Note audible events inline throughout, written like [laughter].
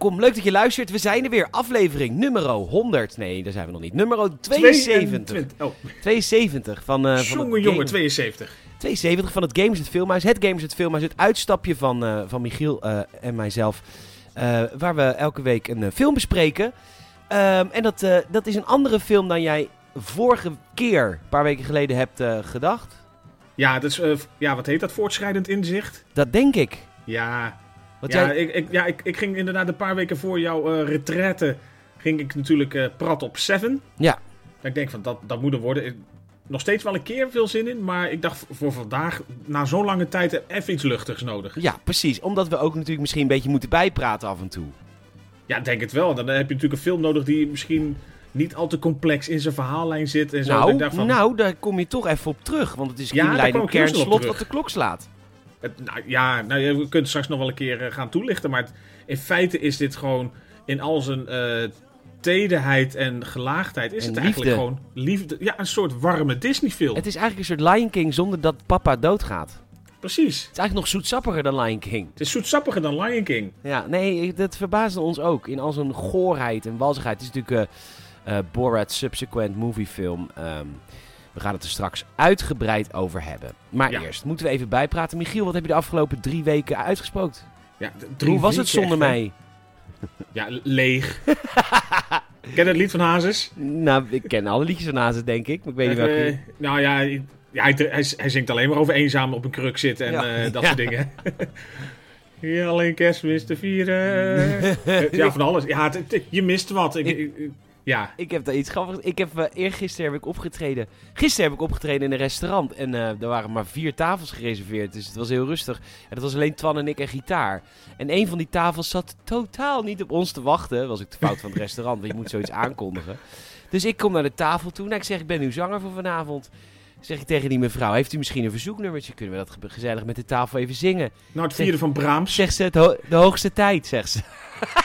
Welkom, leuk dat je luistert. We zijn er weer. Aflevering nummer 100. Nee, daar zijn we nog niet. Nummer 72. 22. Oh, 72 van, eh van jongen, het jongen, Game- 72. 72 van het Games het Filmhuis. Het Games het Filmhuis. Het uitstapje van, eh, van Michiel eh, en mijzelf. waar we elke week een film bespreken. Ehm, en dat, dat is een andere film dan jij vorige keer, een paar weken geleden, hebt gedacht. Ja, dat is, ja, wat heet dat? Voortschrijdend inzicht? Dat denk ik. Ja, Ja, jij, ik, ik, ja ik, ik ging inderdaad een paar weken voor jouw eh retraite... ging ik natuurlijk eh prat op Seven. Ja. Ik denk van, dat, dat moet er worden. Ik- Nog steeds wel een keer veel zin in, maar ik dacht voor vandaag, na zo'n lange tijd, even iets luchtigs nodig. ja, precies. Omdat we ook natuurlijk misschien een beetje moeten bijpraten af en toe. Ja, denk het wel. Dan heb je natuurlijk een film nodig die misschien niet al te complex in zijn verhaallijn zit en zo. Nou, ik dacht van, nou, daar kom je toch even op terug. Want het is Ja, daar inleiding, kwam ik heel kern, snel op slot wat de klok slaat. Het, nou, ja, nou, je kunt het straks nog wel een keer eh, gaan toelichten. Maar het- in feite is dit gewoon in al zijn eh tederheid en gelaagdheid... is En het eigenlijk liefde. gewoon liefde. Ja, een soort warme Disney-film. Het is eigenlijk een soort Lion King zonder dat papa doodgaat. Precies. Het is eigenlijk nog zoetsappiger dan Lion King. Het is zoetsappiger dan Lion King. Ja, nee, dat verbaasde ons ook. In al zijn goorheid en walzigheid. Het is natuurlijk eh, Borat's subsequent moviefilm. Ehm we gaan het er straks uitgebreid over hebben. Maar Ja. eerst moeten we even bijpraten. Michiel, wat heb je de afgelopen drie weken uitgespookt? Ja, drie Hoe was het zonder echt, mij? [laughs] Ja, leeg. [laughs] Ken je het lied van Hazes? Nou, ik ken alle liedjes van Hazes, denk ik. Maar ik weet niet welke. Eh, nou ja, ja hij, hij, hij zingt alleen maar over eenzaam op een kruk zitten en Ja. eh, dat [laughs] Ja. soort dingen. Hier alleen kerstmis te vieren. Ja, van alles. Ja, het- het- je mist wat. Ik- ja, Ik heb daar iets grappigs. Ik heb uh, eergisteren heb ik opgetreden. Gisteren heb ik opgetreden in een restaurant. En eh, er waren maar vier tafels gereserveerd. Dus het was heel rustig. En het was alleen Twan en ik en gitaar. En een van die tafels zat totaal niet op ons te wachten. Was ik de fout van het restaurant. Want je moet zoiets aankondigen. Dus ik kom naar de tafel toe. Nou, ik zeg, ik ben uw zanger voor vanavond. Zeg ik tegen die mevrouw, heeft u misschien een verzoeknummertje? Kunnen we dat ge- gezellig met de tafel even zingen? nou het vierde van Brahms. Zegt ze, het ho- de hoogste tijd, zegt ze.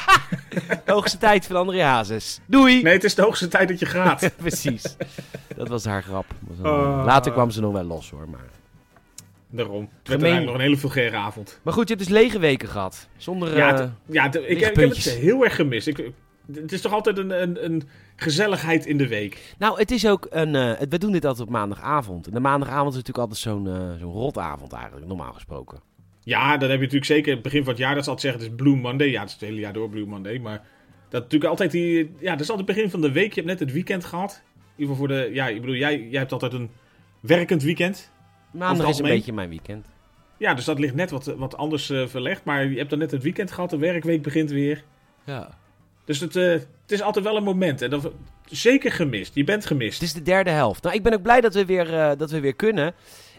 [laughs] de hoogste tijd van André Hazes. Doei! Nee, het is de hoogste tijd dat je gaat. [laughs] Precies. Dat was haar grap. Oh. Later kwam ze nog wel los hoor. Maar, Daarom. Het werd Gemeen. nog een hele vulgaire avond. maar goed, je hebt dus lege weken gehad. Zonder. Ja, eh, ja ik, ik heb het heel erg gemist. Ik, het is toch altijd een, een, een gezelligheid in de week. Nou, het is ook een. eh, we doen dit altijd op maandagavond. En de maandagavond is natuurlijk altijd zo'n eh, zo'n rotavond eigenlijk, normaal gesproken. Ja, dan heb je natuurlijk zeker het begin van het jaar. Dat ze altijd zeggen, het is Blue Monday. Ja, het is het hele jaar door Blue Monday. Maar dat natuurlijk altijd die... Ja, dat is altijd het begin van de week. Je hebt net het weekend gehad. In ieder geval voor de... Ja, ik bedoel, jij, jij hebt altijd een werkend weekend. Maandag is een beetje mijn weekend. Ja, dus dat ligt net wat, wat anders eh, verlegd. Maar je hebt dan net het weekend gehad. De werkweek begint weer. Ja. Dus het, eh, het is altijd wel een moment. En dat, zeker gemist. Je bent gemist. Het is de derde helft. Nou, ik ben ook blij dat we weer, eh, dat we weer kunnen.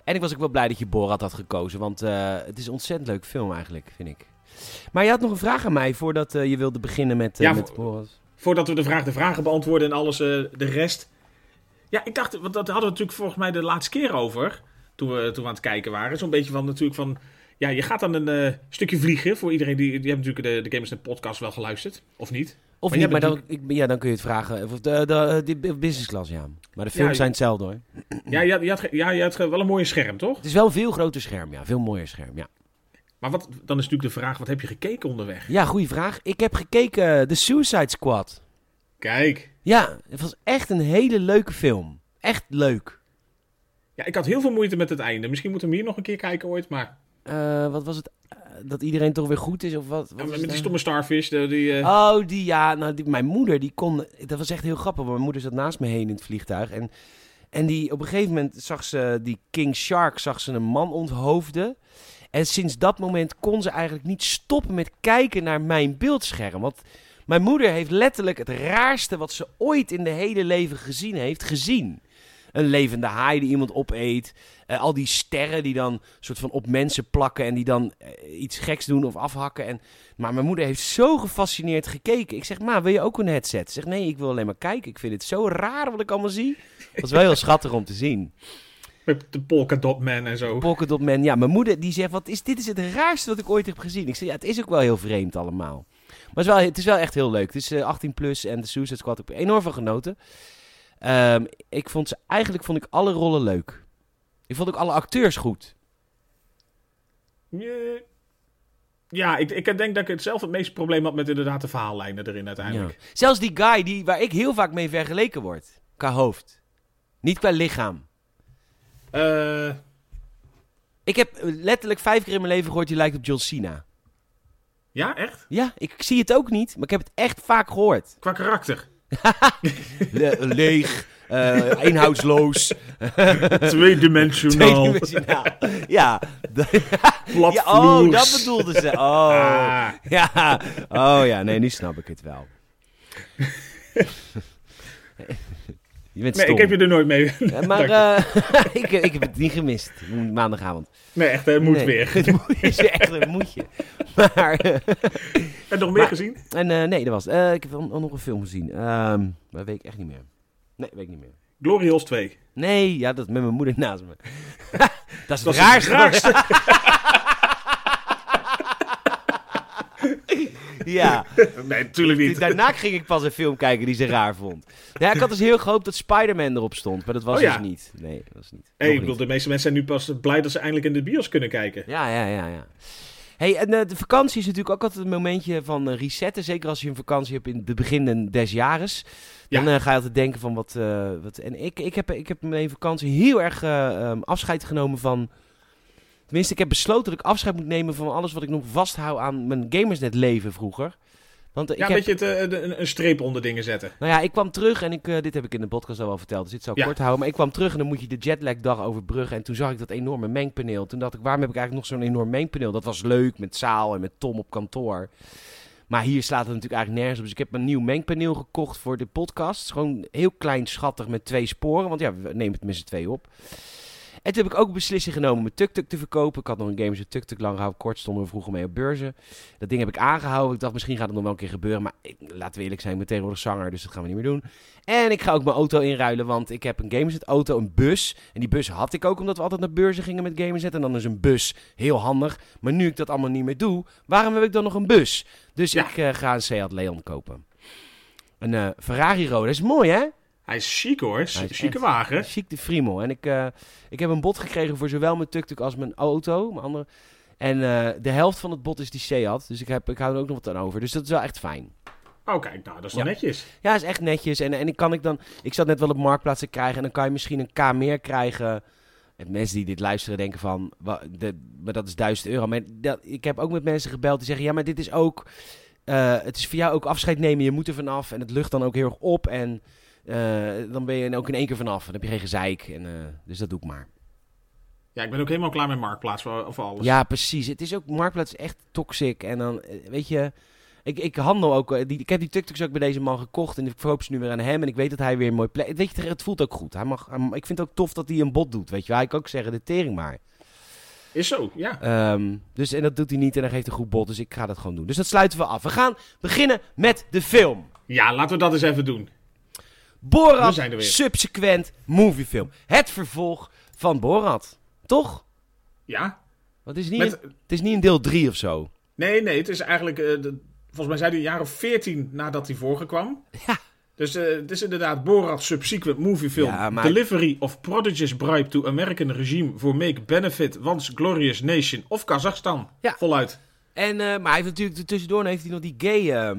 En ik was ook wel blij dat je Borat had gekozen. Want eh, het is een ontzettend leuk film eigenlijk, vind ik. Maar je had nog een vraag aan mij voordat je wilde beginnen met, Ja, met Borat. Voordat we de vraag de vragen beantwoorden en alles, de rest. Ja, ik dacht, want dat hadden we natuurlijk volgens mij de laatste keer over. Toen we, toen we aan het kijken waren. Zo'n beetje van natuurlijk van. Ja, je gaat dan een eh, stukje vliegen. Voor iedereen die. Die hebben natuurlijk de, de Gamers Net podcast wel geluisterd. Of niet? Of Maar niet, maar dan, ik, ja, dan kun je het vragen. Of de, de, de, de business class, ja. Maar de films Ja, zijn hetzelfde hoor. Ja, je had, je had, ja, je had wel een mooie scherm, toch? Het is wel een veel groter scherm, ja. Veel mooier scherm, ja. Maar wat, dan is natuurlijk de vraag: wat heb je gekeken onderweg? Ja, goede vraag. Ik heb gekeken uh, The Suicide Squad. Kijk. Ja, het was echt een hele leuke film. Echt leuk. Ja, ik had heel veel moeite met het einde. Misschien moeten we hem hier nog een keer kijken ooit. Maar Eh, wat was het? Eh, dat iedereen toch weer goed is of wat? wat Ja, met die nou? stomme starfish. De, die, eh, Oh, die ja. Nou, die, mijn moeder, die kon. Dat was echt heel grappig. want Mijn moeder zat naast me heen in het vliegtuig. En, en die, op een gegeven moment zag ze die King Shark, zag ze een man onthoofden. En sinds dat moment kon ze eigenlijk niet stoppen met kijken naar mijn beeldscherm. Want mijn moeder heeft letterlijk het raarste wat ze ooit in de hele leven gezien heeft, gezien. Een levende haai die iemand opeet. Eh, al die sterren die dan soort van op mensen plakken en die dan eh, iets geks doen of afhakken. En, maar mijn moeder heeft zo gefascineerd gekeken. Ik zeg, ma, wil je ook een headset? Ze zegt, nee, ik wil alleen maar kijken. Ik vind het zo raar wat ik allemaal zie. Dat was wel heel schattig om te zien. met de Polka Dot Man en zo. Polka Dot Man. Ja, mijn moeder die zegt, wat is, dit is het raarste wat ik ooit heb gezien. Ik zeg, ja, het is ook wel heel vreemd allemaal. Maar het is wel, het is wel echt heel leuk. Het is eh, 18 plus en de Suicide Squad heb ik enorm van genoten. Ehm, ik vond ze, eigenlijk vond ik alle rollen leuk. Ik vond ook alle acteurs goed. Ja. Ja, ik, ik denk dat ik het zelf het meeste probleem had met inderdaad de verhaallijnen erin uiteindelijk. Ja. Zelfs die guy die, waar ik heel vaak mee vergeleken word. Qua hoofd. Niet qua lichaam. Eh, Ik heb letterlijk vijf keer in mijn leven gehoord, je lijkt op John Cena. ja, echt? Ja, ik zie het ook niet, maar ik heb het echt vaak gehoord. Qua karakter. [laughs] Le- leeg, eh inhoudsloos, [laughs] Tweedimensionaal. tweedimensionaal. Ja, [laughs] ja, oh, dat bedoelde ze. Oh, Ah. ja. Oh ja, nee, nu snap ik het wel. Je bent Nee, ik heb je er nooit mee. [laughs] Maar eh, [laughs] ik, ik heb het niet gemist, maandagavond. Nee, echt, het moet Nee, weer. [laughs] Het moet, is echt een moetje. Maar, eh, Heb je nog meer Maar- gezien? en eh, nee, dat was. Eh, ik heb nog een film gezien. Ehm maar weet ik echt niet meer. Nee, weet ik niet meer. Glory Holes 2. Nee, ja, dat met mijn moeder naast me. dat is Dat het het raarste. [laughs] ja, Nee, natuurlijk niet. daarna ging ik pas een film kijken die ze raar vond. Ja, ik had dus heel gehoopt dat Spider-Man erop stond, maar dat was Oh ja. dus niet. Nee, dat was niet. Hey, ik bedoel, de meeste mensen zijn nu pas blij dat ze eindelijk in de bios kunnen kijken. Ja, ja, ja, ja. Hey, en eh, de vakantie is natuurlijk ook altijd een momentje van eh, resetten. Zeker als je een vakantie hebt in de beginnen des jaren. Dan Ja. eh, ga je altijd denken van wat... wat en ik, ik, heb, ik heb mijn vakantie heel erg eh, ehm, afscheid genomen van... Tenminste, ik heb besloten dat ik afscheid moet nemen van alles wat ik nog vasthoud aan mijn gamersnet leven vroeger. Want Ja, ik een heb, beetje eh, een, streep onder dingen zetten. nou ja, ik kwam terug en ik, eh, dit heb ik in de podcast al wel verteld, dus dit zou ik Ja. kort houden. Maar ik kwam terug en dan moet je de jetlag dag overbruggen. En toen zag ik dat enorme mengpaneel. Toen dacht ik, waarom heb ik eigenlijk nog zo'n enorm mengpaneel? Dat was leuk met Zaal en met Tom op kantoor. Maar hier slaat het natuurlijk eigenlijk nergens op. Dus ik heb een nieuw mengpaneel gekocht voor de podcast. Gewoon heel klein, schattig met twee sporen. Want ja, we nemen het met z'n twee op. En toen heb ik ook beslissing genomen om mijn tuk-tuk te verkopen. Ik had nog een game met tuk-tuk lang gehouden. Kort stonden we vroeger mee op beurzen. Dat ding heb ik aangehouden. Ik dacht, misschien gaat het nog wel een keer gebeuren. Maar ik, laten we eerlijk zijn, ik ben tegenwoordig zanger. Dus dat gaan we niet meer doen. En ik ga ook mijn auto inruilen. Want ik heb een Gamerset auto, een bus. En die bus had ik ook omdat we altijd naar beurzen gingen met Gamerset. En dan is een bus heel handig. Maar nu ik dat allemaal niet meer doe, waarom heb ik dan nog een bus? Dus Ja. ik eh, ga een Seat Leon kopen. Een eh, Ferrari rode. Dat is mooi, hè? Hij is chic hoor. Is Chique wagen. Chic de Friemel. En ik, eh, ik heb een bod gekregen voor zowel mijn tuk-tuk als mijn auto. Mijn andere. En eh, de helft van het bod is die Seat. Dus ik, heb, ik hou er ook nog wat aan over. Dus dat is wel echt fijn. Oh, kijk, nou, dat is wel Ja. netjes. Ja, is echt netjes. En, en ik kan ik dan. Ik zat net wel op marktplaats te krijgen. En dan kan je misschien een K meer krijgen. En mensen die dit luisteren denken van. wa- de, maar dat is 1000 euro. Maar dat, ik heb ook met mensen gebeld die zeggen: ja, maar dit is ook. eh, het is voor jou ook afscheid nemen. Je moet er vanaf. En het lucht dan ook heel erg op. En dan ben je ook in één keer vanaf. Dan heb je geen gezeik. En, eh, dus dat doe ik maar. Ja, ik ben ook helemaal klaar met Marktplaats voor alles. Ja, precies. Het is ook. Marktplaats is echt toxic. En dan, eh, weet je. Ik, ik handel ook. eh, Die, ik heb die tuk-tuks ook bij deze man gekocht. En ik verkoop ze nu weer aan hem. En ik weet dat hij weer een mooi plek. Weet je, het voelt ook goed. Hij mag, hij- ik vind het ook tof dat hij een bot doet. Weet je, hij kan ook zeggen: de tering maar. Is zo, ja. Ehm, dus, en dat doet hij niet. En hij geeft een goed bot. Dus ik ga dat gewoon doen. Dus dat sluiten we af. We gaan beginnen met de film. Ja, laten we dat eens even doen. Borat zijn subsequent moviefilm. Het vervolg van Borat. Toch? Ja. Want het is niet, Met, een- het is niet een deel 3 of zo. nee, nee, het is eigenlijk... eh, de, volgens mij zei hij een jaar of veertien nadat hij voorgekwam. Ja. Dus eh, het is inderdaad Borat subsequent moviefilm. Ja, maar- Delivery of prodigious bribe to American regime for make benefit once glorious nation of Kazachstan. Ja. Voluit. En, eh, maar hij heeft natuurlijk tussendoor heeft hij nog die gay ehm,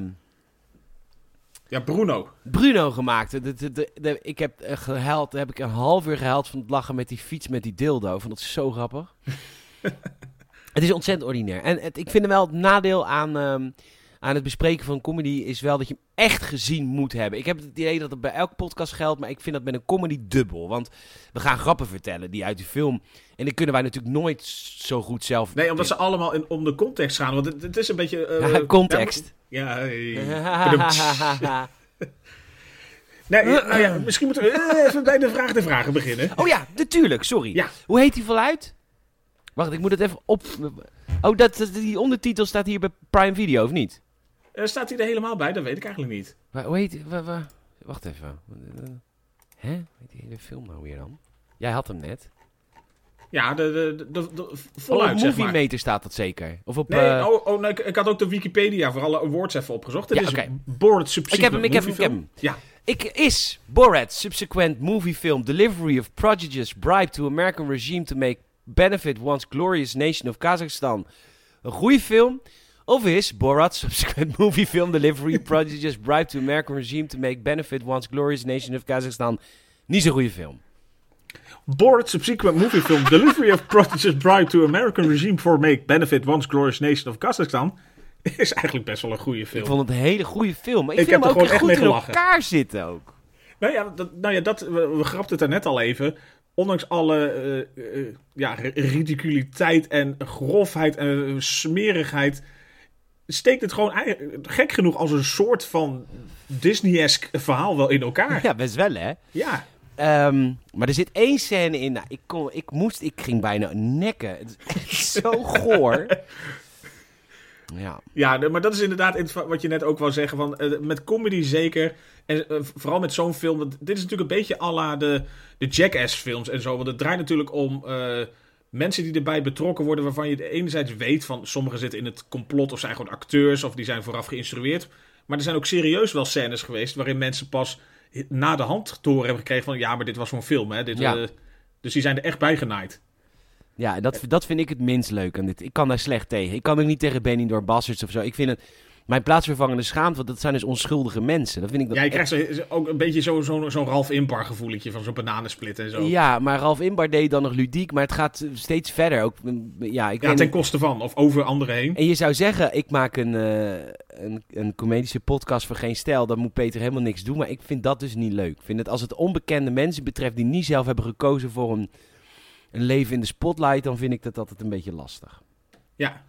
Ja, Bruno. Bruno gemaakt. De, de, de, de- ik heb eh, gehuild, heb ik een half uur gehuild van het lachen met die fiets met die dildo. Vond dat zo grappig. [laughs] het is ontzettend ordinair. En het, ik vind wel het nadeel aan, ehm, aan het bespreken van comedy is wel dat je hem echt gezien moet hebben. Ik heb het idee dat het bij elke podcast geldt, maar ik vind dat met een comedy dubbel. Want we gaan grappen vertellen die uit die film. En die kunnen wij natuurlijk nooit zo goed zelf. Nee, omdat ze allemaal in, om de context gaan. Want het, het is een beetje... Ja, context. Ja, hey. [laughs] Nee, nou ja, misschien moeten we eh, even bij de vraag de vragen beginnen. Oh ja, natuurlijk, sorry. Ja. Hoe heet die voluit? Wacht, ik moet het even op... Oh, dat, dat- die ondertitel staat hier bij Prime Video, of niet? Eh, staat hij er helemaal bij? Dat weet ik eigenlijk niet. Waar, hoe heet... wa- wa- wacht even. Hè? Hoe heet die hele film nou weer dan? Jij had hem net. Ja, de, de, de, de, voluit, op zeg Movie maar. Meter staat dat zeker. Of op... Nee, eh, oh, oh nee, ik, ik had ook de Wikipedia voor alle awards even opgezocht. Het Ja, is. Board Subsequent Ik heb hem, ik heb hem, ik heb Moviefilm. hem. Ja, Ik is Borat subsequent movie film delivery of prodigious bribe to American regime to make benefit once glorious nation of Kazakhstan een goede film? Of is Borat's subsequent [laughs] movie film delivery prodigy just bribed to American regime to make benefit once glorious nation of Kazakhstan niet zo'n goede film? Borat's subsequent movie film Delivery of Prodigious Bribe to American Regime for Make Benefit Once Glorious Nation of Kazakhstan is eigenlijk best wel een goede film. Ik vond het een hele goede film. Maar ik, heb er gewoon echt goed mee in elkaar zitten ook. Nou ja, dat, nou ja dat, we, we grapten het er net al even. Ondanks alle eh, eh, ja, ridiculiteit en grofheid en eh, smerigheid... steekt het gewoon gek genoeg als een soort van Disney-esque verhaal wel in elkaar. Ja, best wel hè. Ja, Ehm, maar er zit één scène in. Nou, ik, kon, ik moest, ik ging bijna nekken. Het is echt zo [laughs] goor. Ja, Ja, maar dat is inderdaad wat je net ook wou zeggen. Van, eh, met comedy zeker. En eh, vooral met zo'n film. want dit is natuurlijk een beetje à la de, de Jackass-films en zo. Want het draait natuurlijk om eh, mensen die erbij betrokken worden. Waarvan je enerzijds weet van sommigen zitten in het complot. Of zijn gewoon acteurs. Of die zijn vooraf geïnstrueerd. Maar er zijn ook serieus wel scènes geweest. waarin mensen pas na de hand te horen hebben gekregen. van ja, maar dit was voor een film. Hè? Dit, Ja. eh, dus die zijn er echt bij genaaid. ja en dat, dat vind ik het minst leuk aan dit. Ik kan daar slecht tegen. Ik kan ook niet tegen Benny Bastards of zo. Ik vind het mijn plaatsvervangende schaamte, want dat zijn dus onschuldige mensen. Dat vind ik dat Ja, je echt- krijgt zo, ook een beetje zo'n zo, zo'n Ralf Inbar gevoeletje. van zo'n bananensplit en zo. Ja, maar Ralf Inbar deed dan nog ludiek, maar het gaat steeds verder. Ook, mm, ja, ik Ja, ten niet. koste van. Of over anderen heen. En je zou zeggen, ik maak een, eh, een, een comedische podcast voor geen stijl. Dan moet Peter helemaal niks doen. Maar ik vind dat dus niet leuk. Ik vind het als het onbekende mensen betreft die niet zelf hebben gekozen voor een, een leven in de spotlight, dan vind ik dat altijd een beetje lastig. Ja.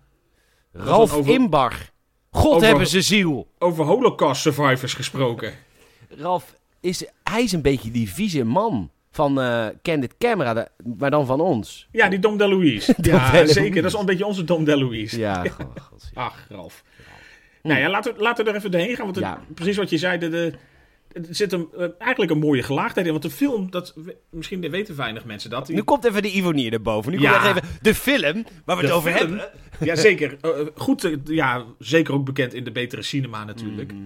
Ralf over- Inbar. God over- hebben ze ziel. Over Holocaust survivors gesproken. Ralf, is, hij is een beetje die vieze man van eh Candid Camera, de- maar dan van ons. Ja, die Dom DeLuise. [laughs] Dom ja, DeLuise. zeker. Dat is een beetje onze Dom DeLuise. Ja, [laughs] god, god, Ach, Ralf. Nou ja, laten we, laten we er even doorheen gaan. Want het- Ja. precies wat je zei, de, de, er zit een, eh, eigenlijk een mooie gelaagdheid in. Want de film, dat, misschien weten weinig mensen dat. Nu komt even de ironie erboven. Nu Ja. komt even de film waar we De het over film? hebben. Ja, zeker. Eh, eh, goed, ja, zeker ook bekend in de betere cinema natuurlijk. Mhm.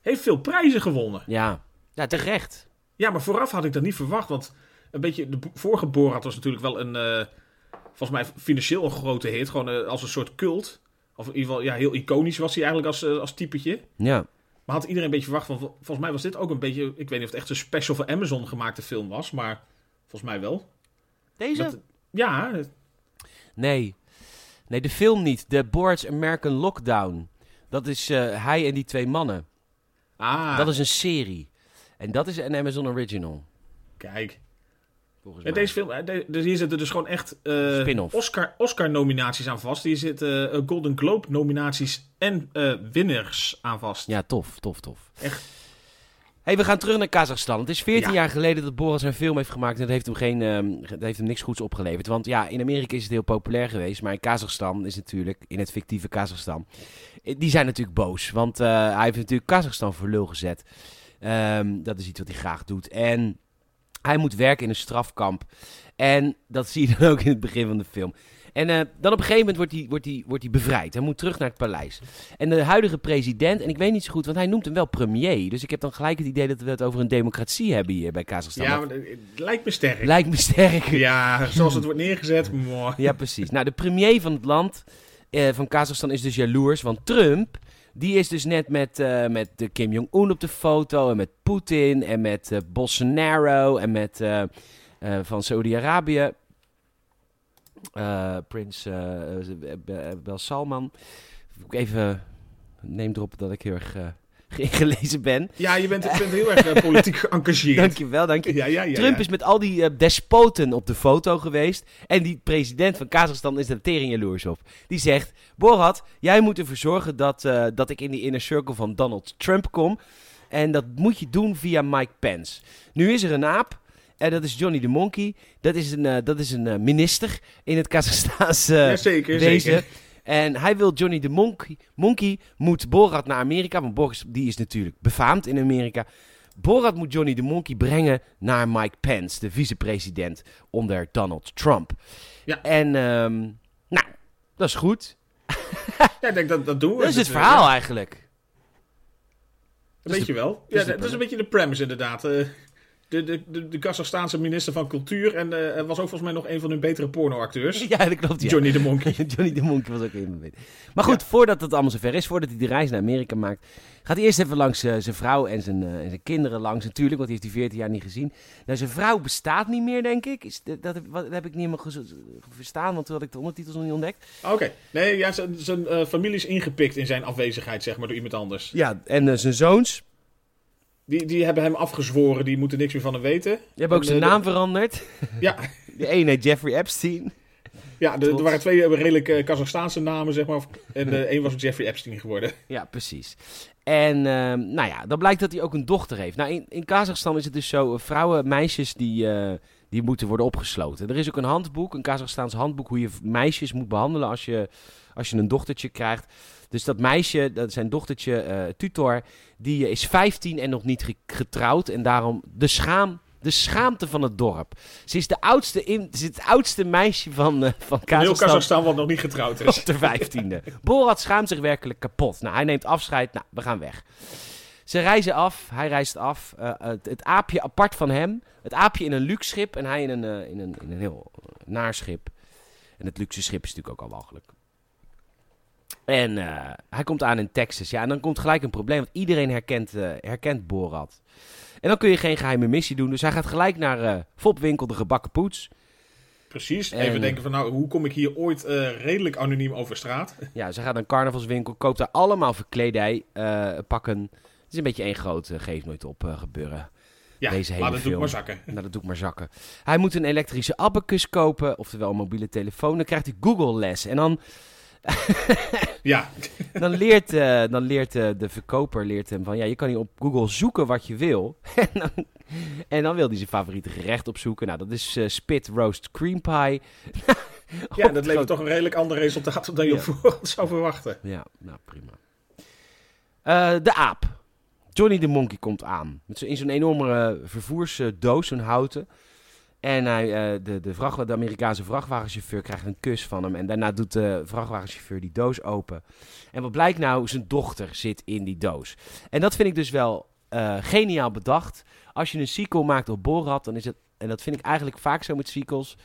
Heeft veel prijzen gewonnen. Ja. ja, terecht. Ja, maar vooraf had ik dat niet verwacht. Want een beetje, de vorige Borat was natuurlijk wel een, volgens mij financieel een grote hit. Gewoon als een soort cult. Of in ieder geval, ja, heel iconisch was hij eigenlijk als, als typetje. Ja. Maar had iedereen een beetje verwacht van, vol- volgens mij was dit ook een beetje, ik weet niet of het echt een special voor Amazon gemaakte film was. Maar volgens mij wel. Deze? Dat- ja, Nee. Nee, de film niet. De Boards American Lockdown. Dat is eh, hij en die twee mannen. ah, Dat is een serie. En dat is een Amazon Original. kijk. Volgens Ja, mij. deze film, de- dus hier zitten dus gewoon echt. Oscar, Oscar-nominaties aan vast. Hier zitten eh, Golden Globe-nominaties en eh winners aan vast. Ja, tof, tof, tof. Echt. Hey, we gaan terug naar Kazachstan. Het is 14 Ja. jaar geleden dat Boris een film heeft gemaakt. En dat heeft hem, geen, ehm, dat heeft hem niks goeds opgeleverd. Want ja, in Amerika is het heel populair geweest. Maar in Kazachstan is natuurlijk, in het fictieve Kazachstan. Die zijn natuurlijk boos. Want hij heeft natuurlijk Kazachstan voor lul gezet. Ehm, dat is iets wat hij graag doet. En hij moet werken in een strafkamp. En dat zie je dan ook in het begin van de film. En eh, dan op een gegeven moment wordt hij, wordt, hij, wordt hij bevrijd. Hij moet terug naar het paleis. En de huidige president, en ik weet niet zo goed, want hij noemt hem wel premier. Dus ik heb dan gelijk het idee dat we het over een democratie hebben hier bij Kazachstan. Ja, maar het lijkt me sterk. Lijkt me sterk. Ja, zoals het wordt neergezet. mooi. Ja, precies. Nou, de premier van het land, eh, van Kazachstan, is dus jaloers. Want Trump, die is dus net met, eh, met de Kim Jong-un op de foto. En met Poetin. En met eh, Bolsonaro. En met eh, van Saudi-Arabië. Prins Be- Bel Salman. Even neem erop dat ik heel erg ingelezen ben. Ja, je bent, je bent heel erg eh, politiek [laughs] geëngageerd. Dankjewel, dank je. Ja, ja, ja. Trump is met al die eh, despoten op de foto geweest. En die president van Kazachstan is er tering jaloers op. Die zegt: Borat, jij moet ervoor zorgen dat, eh, dat ik in die inner circle van Donald Trump kom. En dat moet je doen via Mike Pence. Nu is er een aap. En dat is Johnny the Monkey. Dat is een, dat is een minister in het Kazachstaanse Ja, zeker, wezen. zeker. En hij wil Johnny the Monkey, Monkey moet Borat naar Amerika. Want Borat die is natuurlijk befaamd in Amerika. Borat moet Johnny the Monkey brengen naar Mike Pence, de vicepresident onder Donald Trump. Ja. En ehm, nou, dat is goed. Ja, ik denk dat, dat doen we. Dat is het eh, verhaal eigenlijk. Weet je wel. is Ja, de dat is een beetje de premise inderdaad. De, de, de, de Kazachstaanse minister van Cultuur. En eh, was ook volgens mij nog een van hun betere pornoacteurs. [laughs] Ja, dat klopt. Ja. Johnny de Monkey. [laughs] Johnny de Monkey was ook in mijn Maar goed, voordat het allemaal zover is, voordat hij de reis naar Amerika maakt, gaat hij eerst even langs eh, zijn vrouw en zijn, eh, en zijn kinderen langs. Natuurlijk, want hij heeft die 14 jaar niet gezien. Nou, zijn vrouw bestaat niet meer, denk ik. Is, dat, dat, wat, dat heb ik niet helemaal verstaan, want toen had ik de ondertitels nog niet ontdekt. Oké. Nee, ja, zijn, zijn familie is ingepikt in zijn afwezigheid, zeg maar, door iemand anders. Ja, en zijn zoons, Die, die hebben hem afgezworen, die moeten niks meer van hem weten. die hebben ook En, zijn eh, naam veranderd. Ja, [laughs] De ene heet Jeffrey Epstein. ja de, er waren twee eh, redelijk eh, Kazachstaanse namen, zeg maar. En eh één was Jeffrey Epstein geworden. [laughs] Ja, precies. En ehm, nou ja, dan blijkt dat hij ook een dochter heeft. Nou, in, in Kazachstan is het dus zo, vrouwen, meisjes die, die moeten worden opgesloten. Er is ook een handboek, een Kazachstaans handboek, hoe je meisjes moet behandelen als je, als je een dochtertje krijgt. Dus dat meisje, dat zijn dochtertje, eh, tutor, die eh, is 15 en nog niet ge- getrouwd. En daarom de schaam... De schaamte van het dorp. Ze is, de oudste in, ze is het oudste meisje van, eh, van Een heel Kazachstan. Kazachstan wat nog niet getrouwd is. [laughs] Op de vijftiende. Borat schaamt zich werkelijk kapot. Nou, hij neemt afscheid. Nou, we gaan weg. Ze reizen af. Hij reist af. Het, het aapje apart van hem. Het aapje in een luxe schip en hij in een, in een, in een heel naar schip. En het luxe schip is natuurlijk ook al walgelijk. En eh, hij komt aan in Texas. Ja, en dan komt gelijk een probleem. Want iedereen herkent, eh, herkent Borat. En dan kun je geen geheime missie doen. Dus hij gaat gelijk naar eh Fopwinkel de gebakken poets. Precies. En, Even denken van, nou, hoe kom ik hier ooit redelijk anoniem over straat? [laughs] Ja, ze gaat naar een carnavalswinkel, koopt daar allemaal verkledij, pakken. Het is een beetje één groot eh, geef nooit op gebeuren. Ja, Deze hele laat het doe ik film. maar zakken. Nou, dat doe ik maar zakken. Hij moet een elektrische abacus kopen, oftewel een mobiele telefoon. Dan krijgt hij Google les. En dan, Ja, [laughs] dan leert, eh, dan leert eh, de verkoper leert hem van... Ja, je kan hier op Google zoeken wat je wil. [laughs] en, dan, en dan wil hij zijn favoriete gerecht opzoeken. Nou, dat is eh, spit roast cream pie. [laughs] ja Op dat levert toch een redelijk ander resultaat dan je Ja. op voorhand zou verwachten. Ja, nou prima. De aap. Johnny de Monkey komt aan. Met zo, in zo'n enorme vervoersdoos, zo'n houten. En hij, eh, de, de, Amerikaanse vrachtwagenchauffeur krijgt een kus van hem. En daarna doet de vrachtwagenchauffeur die doos open. En wat blijkt nou? Zijn dochter zit in die doos. En dat vind ik dus wel eh, geniaal bedacht. Als je een sequel maakt op Borat, dan is het... En dat vind ik eigenlijk vaak zo met sequels.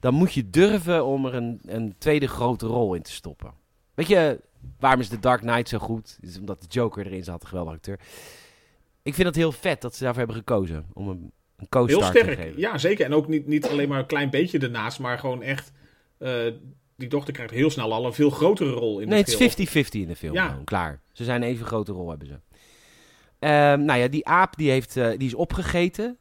Dan moet je durven om er een, een tweede grote rol in te stoppen. Weet je, waarom is The Dark Knight zo goed? Is omdat de Joker erin zat, een geweldige acteur. Ik vind het heel vet dat ze daarvoor hebben gekozen. Om een, een Heel sterk. Ja, zeker. En ook niet, niet alleen maar een klein beetje ernaast, maar gewoon echt... eh, die dochter krijgt heel snel al een veel grotere rol in nee, het het geheel. is 50-50 in de film. Ja. Gewoon, klaar. Ze zijn even grote rol, hebben ze. Ehm, nou ja, die aap die heeft, eh, die is opgegeten.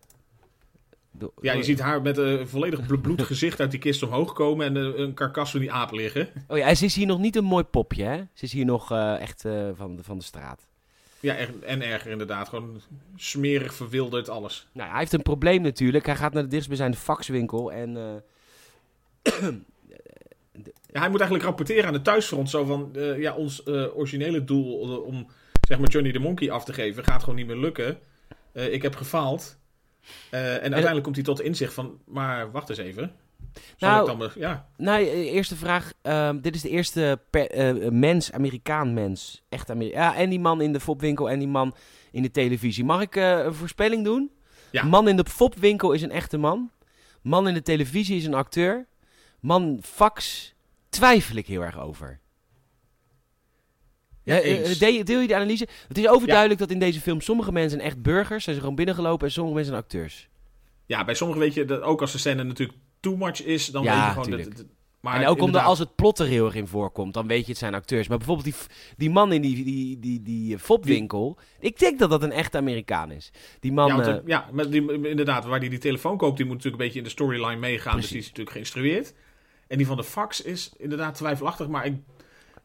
Ja, je ziet haar met een volledig blo- bloed gezicht uit die kist omhoog komen en eh, een karkas van die aap liggen. Oh ja, en ze is hier nog niet een mooi popje, hè? Ze is hier nog eh, echt eh, van, de, van de straat. Ja, en erger inderdaad. Gewoon smerig, verwilderd, alles. Nou, hij heeft een probleem natuurlijk. Hij gaat naar de dichtstbijzijnde faxwinkel en... eh, Ja, hij moet eigenlijk rapporteren aan de thuisfront. Zo van, eh, ja, ons eh, originele doel om zeg maar Johnny de Monkey af te geven gaat gewoon niet meer lukken. Ik heb gefaald. En uiteindelijk komt hij tot inzicht van, maar wacht eens even. Zal Nou, dan ja, Nou, eh, eerste vraag. Ehm, dit is de eerste per- eh, mens, Amerikaan mens. Echt Amerikaan. Ja, en die man in de fopwinkel en die man in de televisie. Mag ik eh, een voorspelling doen? Ja. Man in de fopwinkel is een echte man. Man in de televisie is een acteur. Man fax twijfel ik heel erg over. Ja, deel je de analyse? Het is overduidelijk dat in deze film sommige mensen echt burgers zijn. Ze gewoon binnengelopen en sommige mensen zijn acteurs. ja, bij sommigen weet je, dat ook als de scène natuurlijk too much is, dan Ja, weet je gewoon... tuurlijk. Dat, dat- maar en ook omdat als het plot er heel erg in voorkomt, dan weet je het zijn acteurs. Maar bijvoorbeeld die, die man in die, die, die, die eh, fopwinkel, ik denk dat dat een echte Amerikaan is. Die man, ja, want, eh, eh, ja, maar die, inderdaad, waar die die telefoon koopt, die moet natuurlijk een beetje in de storyline meegaan. Dus Precies. die is natuurlijk geïnstrueerd. En die van de fax is inderdaad twijfelachtig, maar ik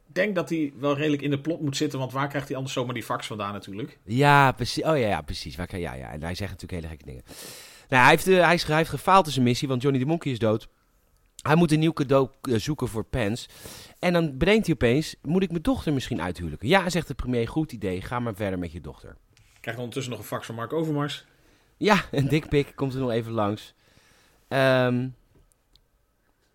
denk dat hij wel redelijk in de plot moet zitten, want waar krijgt hij anders zomaar die fax vandaan natuurlijk? ja, precies. Oh ja, ja, precies. Waar ja, ja. En hij zegt natuurlijk hele gekke dingen. Nou, hij, heeft, eh, hij, is, hij heeft gefaald in zijn missie, want Johnny de Monkey is dood. Hij moet een nieuw cadeau eh, zoeken voor Pence. En dan bedenkt hij opeens, moet ik mijn dochter misschien uithuwelijken? Ja, zegt de premier, goed idee, ga maar verder met je dochter. Krijgt ondertussen nog een fax van Mark Overmars. Ja, [laughs] een dikpik komt er nog even langs. Ehm,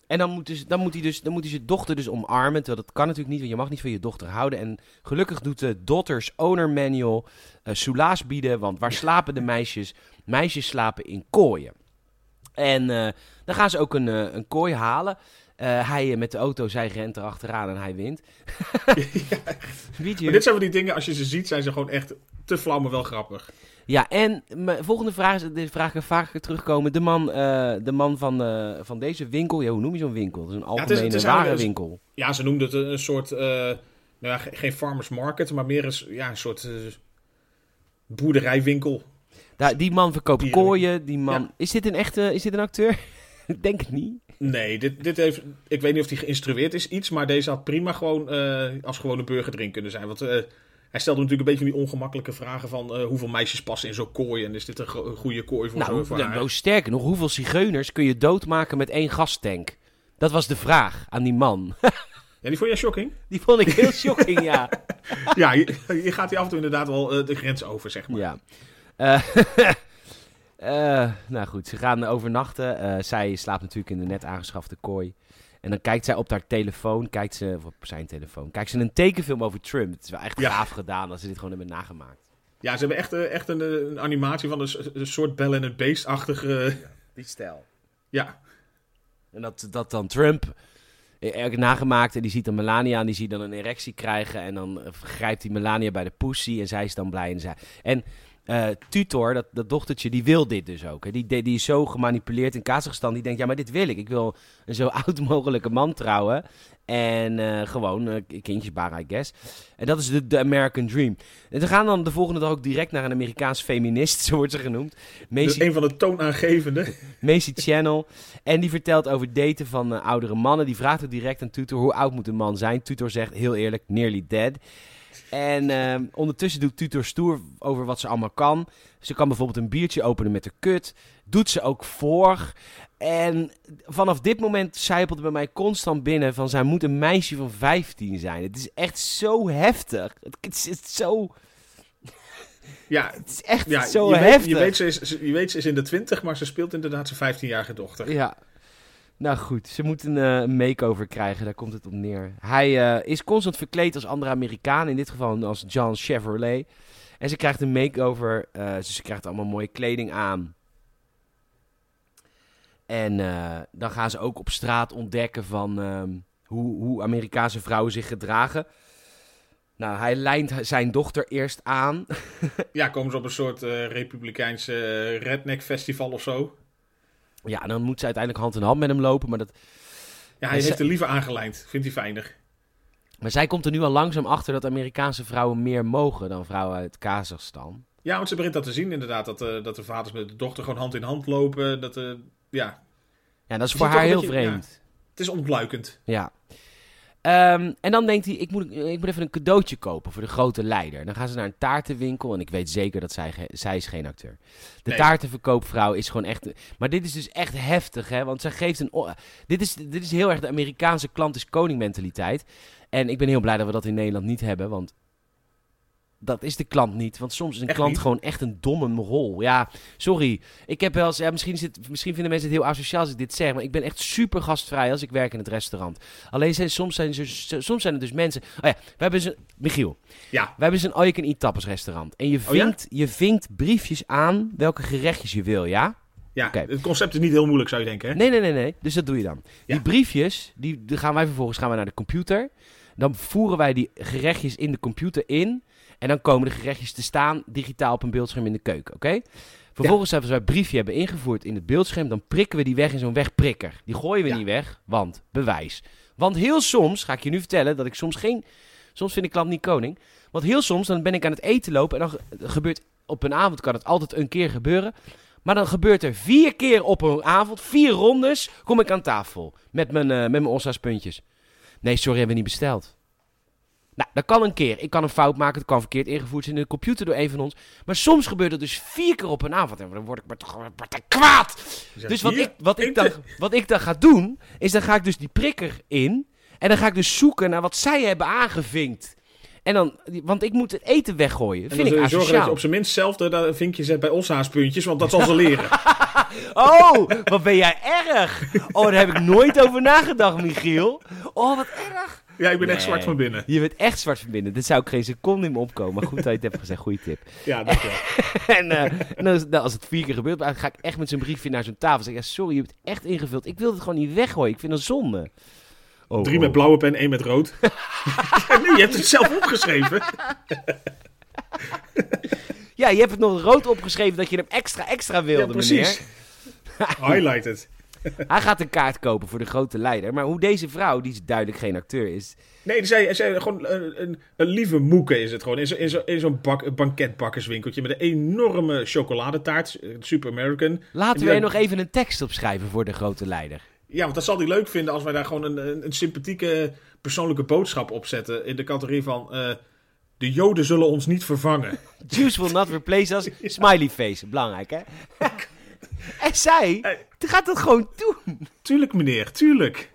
En dan moet, dus, dan, moet hij dus, dan moet hij zijn dochter dus omarmen. Terwijl dat kan natuurlijk niet, want je mag niet van je dochter houden. En gelukkig doet de Daughters Owner Manual uh, soelaas bieden. Want waar slapen de meisjes? Meisjes slapen in kooien. En uh, dan gaan ze ook een, uh, een kooi halen. Uh, hij met de auto, zij rent erachteraan en hij wint. [laughs] ja. Weet je? Maar dit zijn van die dingen, als je ze ziet, zijn ze gewoon echt te flauw, maar wel grappig. Ja, en mijn volgende vraag is, deze vraag ik vaker terugkomen. De man, uh, de man van, uh, van deze winkel, ja, hoe noem je zo'n winkel? Dat is een algemene ja, het is, het is warenwinkel. Ja, ze noemden het een, soort, nou ja, geen farmers market, maar meer een, ja, een soort boerderijwinkel. Daar, die man verkoopt die, kooien, die man... Ja. Is dit een echte, is dit een acteur? ik [laughs] denk het niet. Nee, dit, dit heeft, ik weet niet of hij geïnstrueerd is iets, maar deze had prima gewoon als gewone burger erin kunnen zijn. Want hij stelde natuurlijk een beetje die ongemakkelijke vragen van uh, hoeveel meisjes passen in zo'n kooi en is dit een, go goede kooi voor nou, zo'n nou, sterker nog, hoeveel zigeuners kun je doodmaken met één gastank? Dat was de vraag aan die man. [laughs] Ja, die vond jij shocking? Die vond ik heel shocking, ja. [laughs] ja, je, je, gaat hier af en toe inderdaad wel uh, de grens over, zeg maar. Ja. Uh, [laughs] nou goed, ze gaan overnachten. zij slaapt natuurlijk in de net aangeschafte kooi. En dan kijkt zij op haar telefoon, kijkt ze, of op zijn telefoon, kijkt ze een tekenfilm over Trump. Het is wel echt ja. gaaf gedaan als ze dit gewoon hebben nagemaakt. Ja, ze hebben echt, echt een, een, animatie van een, een soort Bell en het Beest-achtige... Ja, die stijl. Ja. En dat, dat dan Trump erg nagemaakt en die ziet dan Melania en die ziet dan een erectie krijgen en dan grijpt hij Melania bij de pussy en zij is dan blij en zij... En uh, Tutor, dat, dat dochtertje, die wil dit dus ook. Hè. Die, die, die is zo gemanipuleerd in Kazachstan. Die denkt, ja, maar dit wil ik. Ik wil een zo [laughs] oud mogelijke man trouwen. En uh, gewoon uh, kindjes baren, I guess. En dat is de, de American Dream. En ze gaan dan de volgende dag ook direct naar een Amerikaans feminist, [laughs] zo wordt ze genoemd. Macy, een van de toonaangevende. [laughs] Macy Channel. En die vertelt over daten van uh, oudere mannen. Die vraagt ook direct aan Tutor, hoe oud moet een man zijn? Tutor zegt, heel eerlijk, nearly dead. En uh, ondertussen doet Tutor stoer over wat ze allemaal kan. Ze kan bijvoorbeeld een biertje openen met de kut. Doet ze ook voor. En vanaf dit moment zijpelt bij mij constant binnen van... zij moet een meisje van 15 zijn. Het is echt zo heftig. Het, is, het is zo... Ja, [laughs] het is echt ja, zo je heftig. Weet, je, weet, ze is, je weet, ze is in de 20, maar ze speelt inderdaad zijn 15-jarige dochter. Ja, nou goed, ze moet een uh, makeover krijgen, daar komt het op neer. Hij uh, is constant verkleed als andere Amerikaan, in dit geval als John Chevrolet. En ze krijgt een makeover, uh, dus ze krijgt allemaal mooie kleding aan. En dan gaan ze ook op straat ontdekken van ehm, hoe, hoe Amerikaanse vrouwen zich gedragen. Nou, hij lijnt zijn dochter eerst aan. [laughs] ja, komen ze op een soort republikeinse redneck festival of zo? Ja, dan moet ze uiteindelijk hand in hand met hem lopen. Maar dat... Ja, hij heeft er liever aangelijnd. Vindt hij fijner. Maar zij komt er nu al langzaam achter dat Amerikaanse vrouwen meer mogen dan vrouwen uit Kazachstan. Ja, want ze begint dat te zien inderdaad. Dat, uh, dat de vaders met de dochter gewoon hand in hand lopen. Dat, uh, ja. ja, dat is voor haar heel vreemd. Ja, het is ontluikend. Ja. Um, en dan denkt hij, ik moet, ik moet even een cadeautje kopen voor de grote leider. Dan gaan ze naar een taartenwinkel en ik weet zeker dat zij, zij is geen acteur. De nee. taartenverkoopvrouw is gewoon echt... Maar dit is dus echt heftig, hè. Want zij geeft een... Dit is, dit is heel erg de Amerikaanse klant is koning mentaliteit. En ik ben heel blij dat we dat in Nederland niet hebben, want dat is de klant niet. Want soms is een echt klant niet? gewoon echt een domme rol. Ja, sorry. Ik heb wel eens, ja, misschien, misschien vinden mensen het heel asociaal als ik dit zeg. Maar ik ben echt super gastvrij als ik werk in het restaurant. Alleen zijn, soms, zijn ze, soms zijn er dus mensen. Oh ja, we hebben ze. Michiel. Ja. We hebben zo'n all can eat tappers restaurant. En je vinkt, oh ja? je vinkt briefjes aan welke gerechtjes je wil, ja? Ja, okay. het concept is niet heel moeilijk, zou je denken. Hè? Nee, nee, nee, nee. Dus dat doe je dan. Ja. Die briefjes, die, die gaan wij vervolgens gaan wij naar de computer. Dan voeren wij die gerechtjes in de computer in. En dan komen de gerechtjes te staan digitaal op een beeldscherm in de keuken, oké? Okay? Vervolgens, ja. als wij briefje hebben ingevoerd in het beeldscherm, dan prikken we die weg in zo'n wegprikker. Die gooien we ja. niet weg, want bewijs. Want heel soms, ga ik je nu vertellen, dat ik soms geen... Soms vind ik klant niet koning. Want heel soms, dan ben ik aan het eten lopen en dan gebeurt... Op een avond kan het altijd een keer gebeuren. Maar dan gebeurt er vier keer op een avond, vier rondes, kom ik aan tafel. Met mijn, uh, met mijn ossa's puntjes. Nee, sorry, hebben we niet besteld. Nou, dat kan een keer. Ik kan een fout maken. Het kan verkeerd ingevoerd zijn in de computer door een van ons. Maar soms gebeurt het dus vier keer op een avond. En dan word ik maar toch kwaad. Dus wat ik, wat, ik dan, wat ik dan ga doen, is dan ga ik dus die prikker in. En dan ga ik dus zoeken naar wat zij hebben aangevinkt. En dan, want ik moet het eten weggooien. En Vind ik zorgen dat op zijn minst zelf de vinkje zet bij oshaaspuntjes, want dat zal ze leren. [laughs] Oh, wat ben jij erg. Oh, daar heb ik nooit over nagedacht, Michiel. Oh, wat erg. Ja, ik ben echt zwart van binnen. Je bent echt zwart van binnen. Dit zou ik geen seconde in me opkomen. Maar goed dat je het hebt gezegd. Goeie tip. Ja, dankjewel. [laughs] En, eh, en is- nou, als het vier keer gebeurt, dan ga ik echt met zo'n briefje naar zo'n tafel. Zeg ik, ja, sorry, je hebt het echt ingevuld. Ik wil het gewoon niet weggooien. Ik vind dat zonde. Oh, Drie oh. met blauwe pen, één met rood. [laughs] nee, je hebt het zelf opgeschreven. [laughs] Ja, je hebt het nog rood opgeschreven dat je hem extra extra wilde, Ja, precies. meneer. Highlighted. [laughs] Hij gaat een kaart kopen voor de grote leider. Maar hoe deze vrouw, die duidelijk geen acteur is... Nee, zei, zei gewoon een, een, een lieve moeke is het gewoon. In zo- in zo- in zo'n bak, banketbakkerswinkeltje met een enorme chocoladetaart. eh, Super American. Laten we er nog even een tekst opschrijven voor de grote leider. Ja, want dat zal hij leuk vinden als wij daar gewoon een, een, een sympathieke persoonlijke boodschap op zetten. In de categorie van... eh, de Joden zullen ons niet vervangen. [laughs] Juice will not replace us. [laughs] Smiley face. Belangrijk, hè? [laughs] en zij Eh. gaat dat gewoon doen. Tuurlijk, meneer, tuurlijk.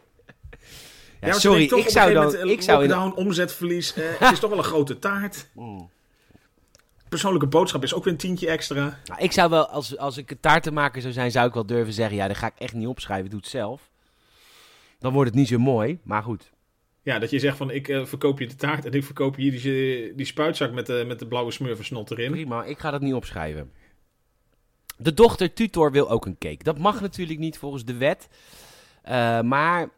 Ja, sorry, toch ik zou dan... Ik eh, zou in, lockdown, omzetverlies. eh, het is toch wel een grote taart. [laughs] Mm. Persoonlijke boodschap is ook weer een tientje extra. Nou, ik zou wel, als, als ik een taartenmaker zou zijn, zou ik wel durven zeggen... Ja, dat ga ik echt niet opschrijven. Doe het zelf. Dan wordt het niet zo mooi. Maar goed. Ja, dat je zegt van ik eh, verkoop je de taart en ik verkoop je hier die, die spuitzak met de, met de blauwe smurversnot erin. Prima, ik ga dat niet opschrijven. De dochter tutor wil ook een cake. Dat mag natuurlijk niet volgens de wet. Eh, maar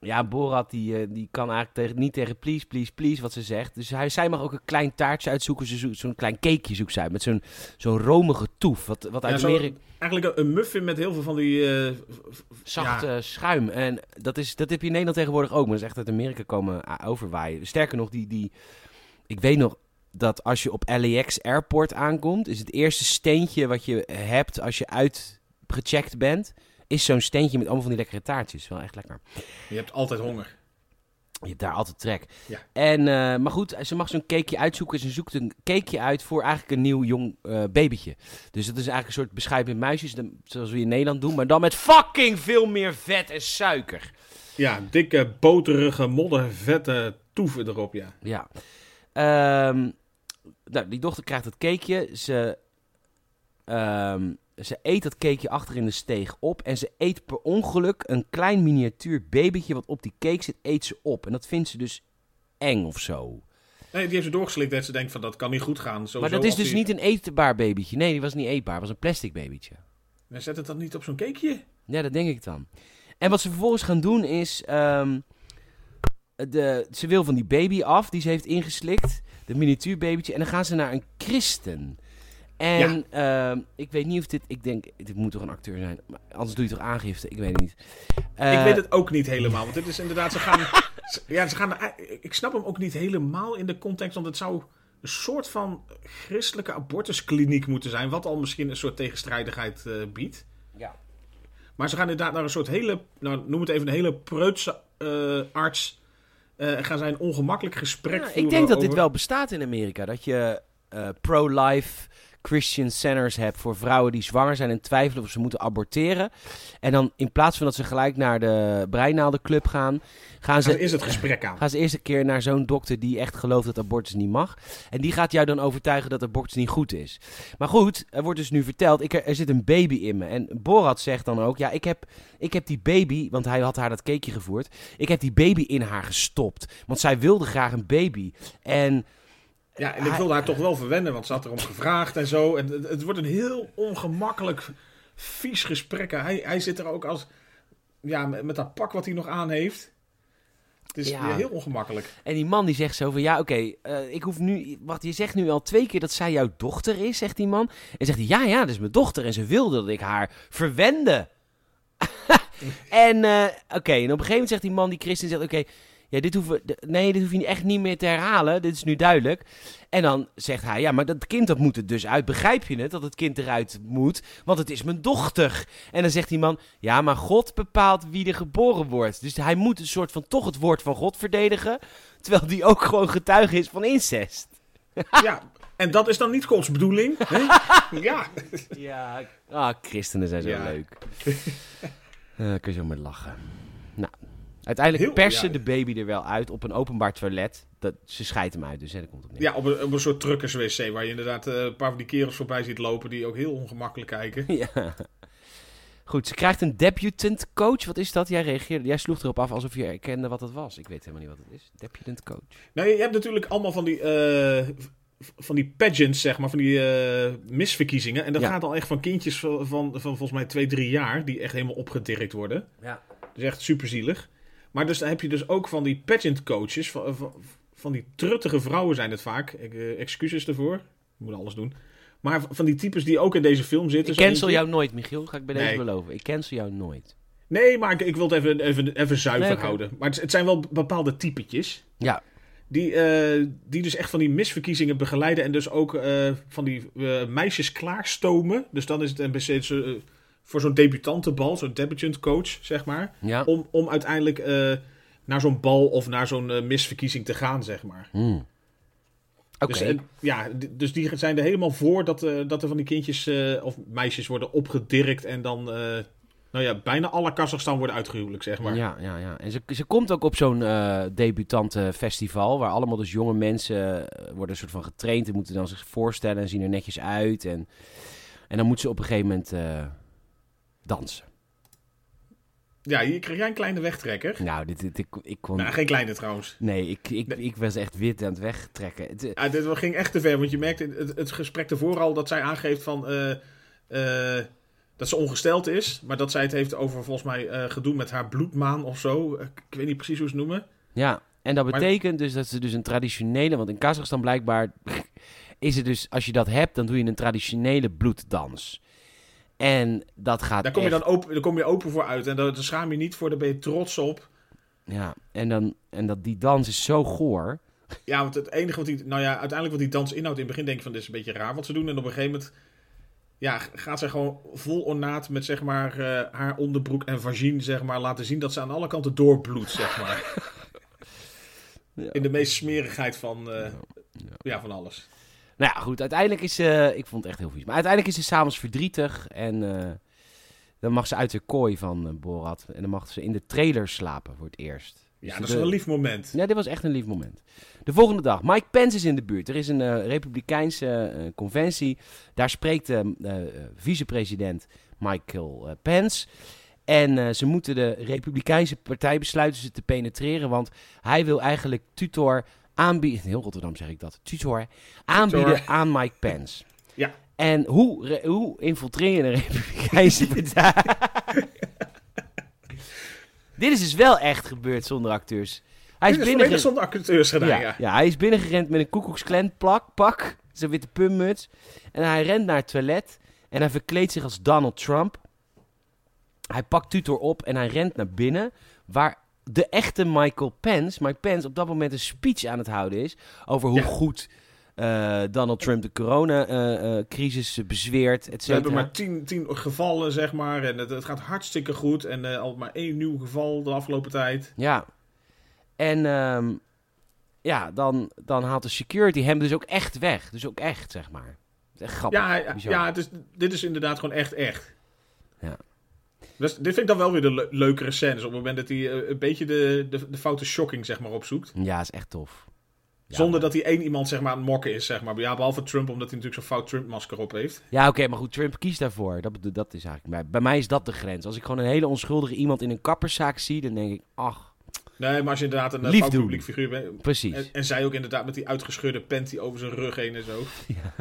ja, Borat die, eh, die kan eigenlijk tegen, niet tegen please, please, please wat ze zegt. Dus hij, zij mag ook een klein taartje uitzoeken. Ze zoekt- Zo'n klein cakeje zoekt zij. Met zo'n zo'n romige toef. Wat, wat uit Ja, Amerika... Eigenlijk een, muffin met heel veel van die... v- v- Zacht ja, eh, schuim. En dat, is, dat heb je in Nederland tegenwoordig ook. Maar dat is echt uit Amerika komen overwaaien. Sterker nog, die, die, ik weet nog dat als je op LAX Airport aankomt... is het eerste steentje wat je hebt als je uitgecheckt bent... is zo'n steentje met allemaal van die lekkere taartjes. Wel echt lekker. je hebt altijd honger. Je hebt daar altijd trek. Ja. En, eh, maar goed, ze mag zo'n cakeje uitzoeken. Ze zoekt een cakeje uit voor eigenlijk een nieuw jong eh, babytje. Dus dat is eigenlijk een soort bescheid met muisjes, zoals we in Nederland doen. Maar dan met fucking veel meer vet en suiker. Ja, dikke, boterige, moddervette toeven erop, ja. Ja. Ehm, nou, die dochter krijgt het cakeje. Ze, ehm, ze eet dat cakeje achter in de steeg op. En ze eet per ongeluk een klein miniatuur babytje wat op die cake zit, eet ze op. En dat vindt ze dus eng of zo. Nee, die heeft ze doorgeslikt dat ze denkt van dat kan niet goed gaan. Sowieso maar dat is dus die- niet een eetbaar babytje. Nee, die was niet eetbaar. Het was een plastic babytje. Nee, Zet het dan niet op zo'n cakeje? Ja, dat denk ik dan. En wat ze vervolgens gaan doen is... ehm, de, ze wil van die baby af, die ze heeft ingeslikt. De miniatuurbabytje. En dan gaan ze naar een christen. En ehm, ik weet niet of dit... Ik denk, dit moet toch een acteur zijn. Maar anders doe je toch aangifte? Ik weet het niet. ik Eh, weet het ook niet helemaal. Want dit is inderdaad, ze gaan... [laughs] ja, ze gaan... Ik snap hem ook niet helemaal in de context. Want het zou een soort van christelijke abortuskliniek moeten zijn. Wat al misschien een soort tegenstrijdigheid eh, biedt. Ja. Maar ze gaan inderdaad naar een soort hele... Nou, noem het even een hele preutse eh, arts... en gaan zij een ongemakkelijk gesprek Ja, voeren ik denk dat dit wel bestaat in Amerika. Dat je eh, pro-life Christian centers hebt voor vrouwen die zwanger zijn en twijfelen of ze moeten aborteren. En dan in plaats van dat ze gelijk naar de breinaaldenclub gaan, gaan ze, eerst het gesprek aan. gaan ze eerst een keer naar zo'n dokter die echt gelooft dat abortus niet mag. En die gaat jou dan overtuigen dat abortus niet goed is. Maar goed, er wordt dus nu verteld, ik, er zit een baby in me. En Borat zegt dan ook, ja, ik heb, ik heb die baby, want hij had haar dat cakeje gevoerd. Ik heb die baby in haar gestopt. Want zij wilde graag een baby. En Ja, en ik wilde haar toch wel verwennen, want ze had erom gevraagd en zo. En het, het wordt een heel ongemakkelijk, vies gesprek. Hij, hij zit er ook als, ja, met, met dat pak wat hij nog aan heeft. Het is Ja. heel ongemakkelijk. En die man die zegt zo van, ja oké, eh, ik hoef nu, wacht, je zegt nu al twee keer dat zij jouw dochter is, zegt die man. En zegt hij, ja ja, dat is mijn dochter en ze wilde dat ik haar verwende. [laughs] en eh, oké, en op een gegeven moment zegt die man, die christen, zegt oké, ja dit hoeven, nee, dit hoef je echt niet meer te herhalen, dit is nu duidelijk. En dan zegt hij, ja maar dat kind dat moet er dus uit, begrijp je het, dat het kind eruit moet, want het is mijn dochter. En dan zegt die man, ja maar God bepaalt wie er geboren wordt. Dus hij moet een soort van toch het woord van God verdedigen. Terwijl die ook gewoon getuige is van incest. [laughs] ja, en dat is dan niet Gods bedoeling. Hè? [laughs] ja. Ja, ah, christenen zijn zo Ja. leuk. [laughs] Eh kun je zo maar lachen. Uiteindelijk Heel- persen de baby er wel uit op een openbaar toilet. dat, ze scheidt hem uit, dus hè, dat komt op neer. Ja, op een, op een soort truckers-wc waar je inderdaad eh, een paar van die kerels voorbij ziet lopen die ook heel ongemakkelijk kijken. [laughs] Ja. Goed, ze krijgt een debutant coach. Wat is dat? Jij reageerde, jij sloeg erop af alsof je herkende wat het was. Ik weet helemaal niet wat het is. Debutant coach. Nou, je hebt natuurlijk allemaal van die, v- van die pageants, zeg maar, van die eh, misverkiezingen. En dat Ja. gaat al echt van kindjes van, van, van volgens mij twee, drie jaar, die echt helemaal opgedirkt worden. Ja. Dat is echt super zielig. Maar dus dan heb je dus ook van die pageant coaches, van, van, van die truttige vrouwen zijn het vaak. Eh, excuses ervoor, ik moet alles doen. Maar van die types die ook in deze film zitten. Ik cancel jou nooit, Michiel. Ga ik bij deze Nee. beloven. Ik cancel jou nooit. Nee, maar ik, ik wil het even, even, even zuiver Nee, houden. Maar het, het zijn wel bepaalde typetjes. Ja. Die, eh, die dus echt van die misverkiezingen begeleiden. En dus ook eh, van die eh, meisjes klaarstomen. Dus dan is het een beetje zo, eh, voor zo'n debutantenbal, zo'n debutant coach, zeg maar. Ja. Om, om uiteindelijk eh, naar zo'n bal of naar zo'n eh, misverkiezing te gaan, zeg maar. Hmm. Oké. Dus, ja, dus die zijn er helemaal voor dat, eh, dat er van die kindjes of meisjes worden opgedirkt. En dan, nou ja, bijna alle Kazachstan worden uitgehuwelijk, zeg maar. Ja, ja, ja. En ze, ze komt ook op zo'n debutantenfestival, waar allemaal dus jonge mensen worden soort van getraind en moeten dan zich voorstellen en zien er netjes uit. En, en dan moet ze op een gegeven moment dansen. Ja, hier krijg jij een kleine wegtrekker. Nou, dit, dit, ik, ik kon... Nou, geen kleine trouwens. Nee, ik, ik, ik was echt wit aan het wegtrekken. Het, eh, Ja, dit ging echt te ver, want je merkt in het, het gesprek ervoor al dat zij aangeeft van... eh, eh, dat ze ongesteld is, maar dat zij het heeft over volgens mij eh, gedoe met haar bloedmaan of zo. Ik, weet niet precies hoe ze het noemen. ja, en dat Maar- betekent dus dat ze dus een traditionele... Want in Kazachstan blijkbaar [laughs] is het dus... Als je dat hebt, dan doe je een traditionele bloeddans. En dat gaat Daar kom, je echt- dan open, daar kom je open voor uit en daar, daar schaam je niet voor, daar ben je trots op. Ja, en, dan, en dat, die dans is zo goor. Ja, want het enige wat die, nou ja, uiteindelijk wat die dans inhoudt, in het begin denk je van dit is een beetje raar wat ze doen. En op een gegeven moment, ja, gaat ze gewoon vol ornaat met zeg maar eh, haar onderbroek en vagine, zeg maar, laten zien dat ze aan alle kanten doorbloedt, zeg maar. [laughs] Ja. In de meest smerigheid van, eh, Ja. ja, van alles. Nou ja, goed, uiteindelijk is ze... Ik vond het echt heel vies. Maar uiteindelijk is ze s'avonds verdrietig. En eh, dan mag ze uit de kooi van eh, Borat. En dan mag ze in de trailer slapen voor het eerst. Ja, Dus dat is wel een lief moment. Ja, dit was echt een lief moment. De volgende dag. Mike Pence is in de buurt. Er is een eh, republikeinse eh, conventie. Daar spreekt de eh, eh, vicepresident Michael eh, Pence. En eh, ze moeten de republikeinse partij besluiten ze te penetreren. Want hij wil eigenlijk tutor aanbieden. Heel Rotterdam zeg ik dat. Tutor aanbieden aan Mike Pence. Ja. En hoe, hoe infiltreer je een republikeinse [laughs] partij? Dit is dus wel echt gebeurd zonder acteurs. Hij is is binnen volledig zonder acteurs gedaan, ja. ja, ja, hij is binnengerend met een koekoeksklen plak, pak, zijn witte pummuts. En hij rent naar het toilet en hij verkleedt zich als Donald Trump. Hij pakt Tutor op en hij rent naar binnen, waar de echte Michael Pence, Mike Pence, op dat moment een speech aan het houden is over hoe Ja. goed eh, Donald Trump de coronacrisis bezweert, et We hebben maar tien, tien gevallen, zeg maar. En het, het gaat hartstikke goed. En eh, al maar één nieuw geval de afgelopen tijd. Ja. En ehm, ja, dan, dan haalt de security hem dus ook echt weg. Dus ook echt, zeg maar. Echt grappig. Ja, hij- ja is, dit is inderdaad gewoon echt echt. Ja. Dus dit vind ik dan wel weer de le- leukere scènes. Op het moment dat hij eh, een beetje de, de, de foute shocking zeg maar, opzoekt. Ja, is echt tof. Ja, Zonder dat hij één iemand zeg maar, aan het mokken is. Zeg maar. Ja, behalve Trump, omdat hij natuurlijk zo'n fout Trump-masker op heeft. Ja, oké, maar goed, Trump kiest daarvoor. Dat, dat is eigenlijk... Bij, bij mij is dat de grens. Als ik gewoon een hele onschuldige iemand in een kapperszaak zie, dan denk ik, ach, Nee, maar als je inderdaad een eh, Lief publiek figuur bent. precies. En, en zij ook inderdaad met die uitgescheurde panty over zijn rug heen en zo.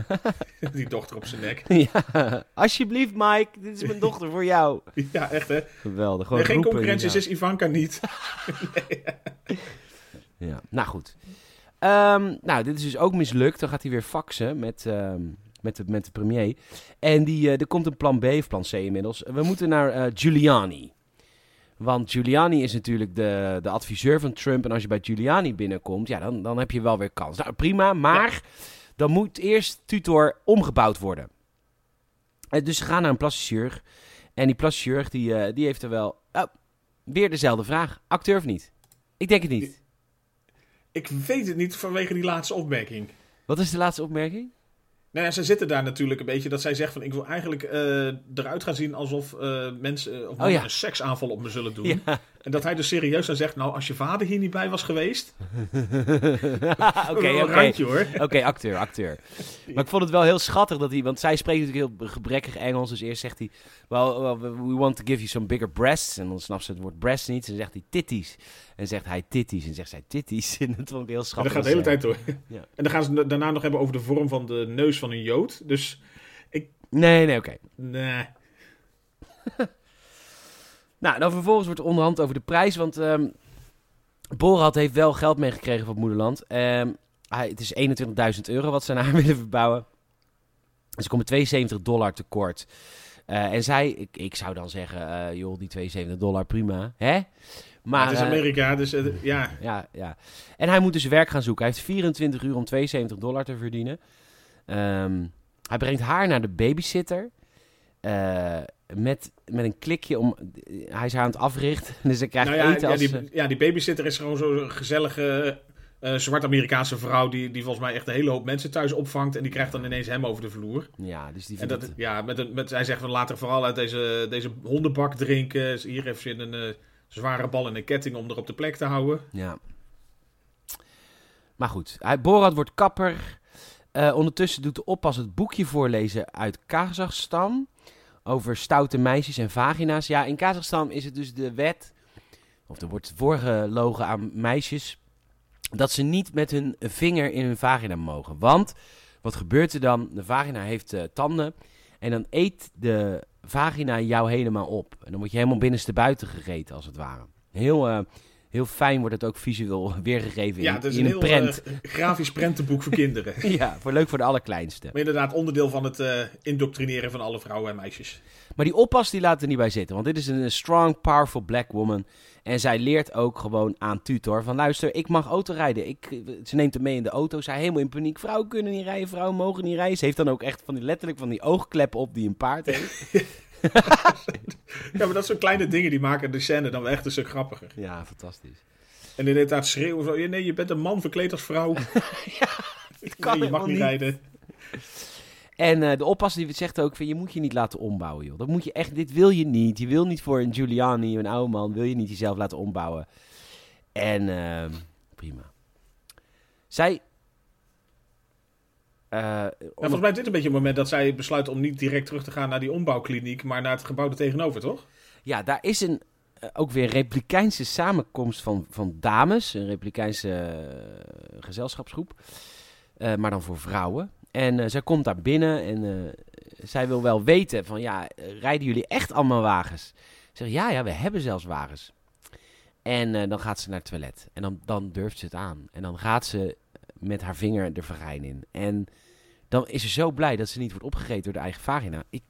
[laughs] die dochter op zijn nek. ja, alsjeblieft Mike, dit is mijn dochter voor jou. [laughs] Ja, echt hè. Geweldig. Gewoon Nee, geen concurrentie, is Ivanka niet. [laughs] Ja, nou goed. Ehm, nou, dit is dus ook mislukt. Dan gaat hij weer faxen met, ehm, met, de, met de premier. En die, eh, er komt een plan B of plan C inmiddels. We moeten naar eh, Giuliani. Want Giuliani is natuurlijk de, de adviseur van Trump. En als je bij Giuliani binnenkomt, ja, dan, dan heb je wel weer kans. Nou, prima, maar dan moet eerst Tutor omgebouwd worden. En dus ze gaan naar een plastisch chirurg. En die plastisch chirurg, die, eh, die heeft er wel... Oh, weer dezelfde vraag. Acteur of niet? Ik denk het niet. Ik weet het niet vanwege die laatste opmerking. Wat is de laatste opmerking? Nou ja, ze zitten daar natuurlijk een beetje dat zij zegt van ik wil eigenlijk eh, eruit gaan zien alsof eh, mensen eh, of ja. een seksaanval op me zullen doen. [laughs] Ja. En dat hij dus serieus dan zegt, nou, als je vader hier niet bij was geweest... [laughs] Oké, oké. Oké, acteur, acteur. Maar ik vond het wel heel schattig dat hij... Want zij spreekt natuurlijk heel gebrekkig Engels. Dus eerst zegt hij... Well, well, we want to give you some bigger breasts. En dan snapt ze het woord breasts niet. En dan zegt hij titties. En zegt hij titties. En zegt zij titties. [laughs] En dat vond ik heel En schattig. dat gaat de hele tijd door. Ja. En dan gaan ze daarna nog hebben over de vorm van de neus van een jood. Dus, Nee, nee, oké. nee. [laughs] Nou, dan vervolgens wordt er onderhand over de prijs. Want ehm Borat heeft wel geld meegekregen van het moederland. Ehm, hij, het is 21.000 euro wat ze naar haar [laughs] willen verbouwen. Ze komen 72 dollar tekort. Eh, en zij, ik, ik zou dan zeggen, eh, joh, die 72 dollar, prima. Hè? Maar, het is eh, Amerika, dus ja. ja, ja. En hij moet dus werk gaan zoeken. Hij heeft 24 uur om 72 dollar te verdienen. Ehm, hij brengt haar naar de babysitter. Eh, met, met een klikje om... Hij is haar aan het africhten. [laughs] Dus hij krijgt Nou ja, eten ja, die, ja, die babysitter is gewoon zo'n gezellige eh zwart-Amerikaanse vrouw... Die, die volgens mij echt een hele hoop mensen thuis opvangt... en die krijgt dan ineens hem over de vloer. ja, dus die En dat, het- ja, met een, met, hij zegt van later vooral uit deze, deze hondenbak drinken. Hier heeft ze een eh, zware bal en een ketting om er op de plek te houden. Ja. Maar goed, hij, Borat wordt kapper. Ondertussen doet de oppas het boekje voorlezen uit Kazachstan. Over stoute meisjes en vagina's. Ja, in Kazachstan is het dus de wet. Of er wordt voorgelogen aan meisjes. Dat ze niet met hun vinger in hun vagina mogen. Want wat gebeurt er dan? De vagina heeft eh, tanden. En dan eet de vagina jou helemaal op. En dan word je helemaal binnenste buiten gegeten, als het ware. Heel, eh, heel fijn wordt het ook visueel weergegeven in, Ja, een heel prent. eh, grafisch prentenboek voor kinderen. [laughs] ja, voor leuk voor de allerkleinste. Maar inderdaad onderdeel van het eh, indoctrineren van alle vrouwen en meisjes. Maar die oppas die laat er niet bij zitten. Want dit is een strong, powerful black woman. En zij leert ook gewoon aan Tutor van... luister, ik mag autorijden. Ik, ze neemt hem mee in de auto. Zij helemaal in paniek. Vrouwen kunnen niet rijden, vrouwen mogen niet rijden. Ze heeft dan ook echt van die, letterlijk van die oogkleppen op die een paard heeft. [laughs] [laughs] Ja, maar dat soort kleine dingen die maken de scène dan wel echt een stuk grappiger. ja, fantastisch. En inderdaad schreeuwen zo, nee, je bent een man verkleed als vrouw. [laughs] Het kan nee, je mag niet rijden. En eh, de oppas die zegt ook van... je moet je niet laten ombouwen, joh. Dat moet je echt... Dit wil je niet. Je wil niet voor een Giuliani, een oude man... wil je niet jezelf laten ombouwen. En ehm, prima. Zij... Nou, volgens mij is dit een beetje het moment dat zij besluit om niet direct terug te gaan naar die ombouwkliniek, maar naar het gebouw er tegenover, toch? Ja, daar is een, eh, ook weer Republikeinse samenkomst van, van dames. Een Republikeinse eh, gezelschapsgroep. Maar dan voor vrouwen. En zij komt daar binnen en zij wil wel weten van... Ja, rijden jullie echt allemaal wagens? Ik zeg, ja, ja, we hebben zelfs wagens. En dan gaat ze naar het toilet. En dan, dan durft ze het aan. En dan gaat ze met haar vinger de vagijn in. En dan is ze zo blij dat ze niet wordt opgegeten door de eigen vagina. Ik,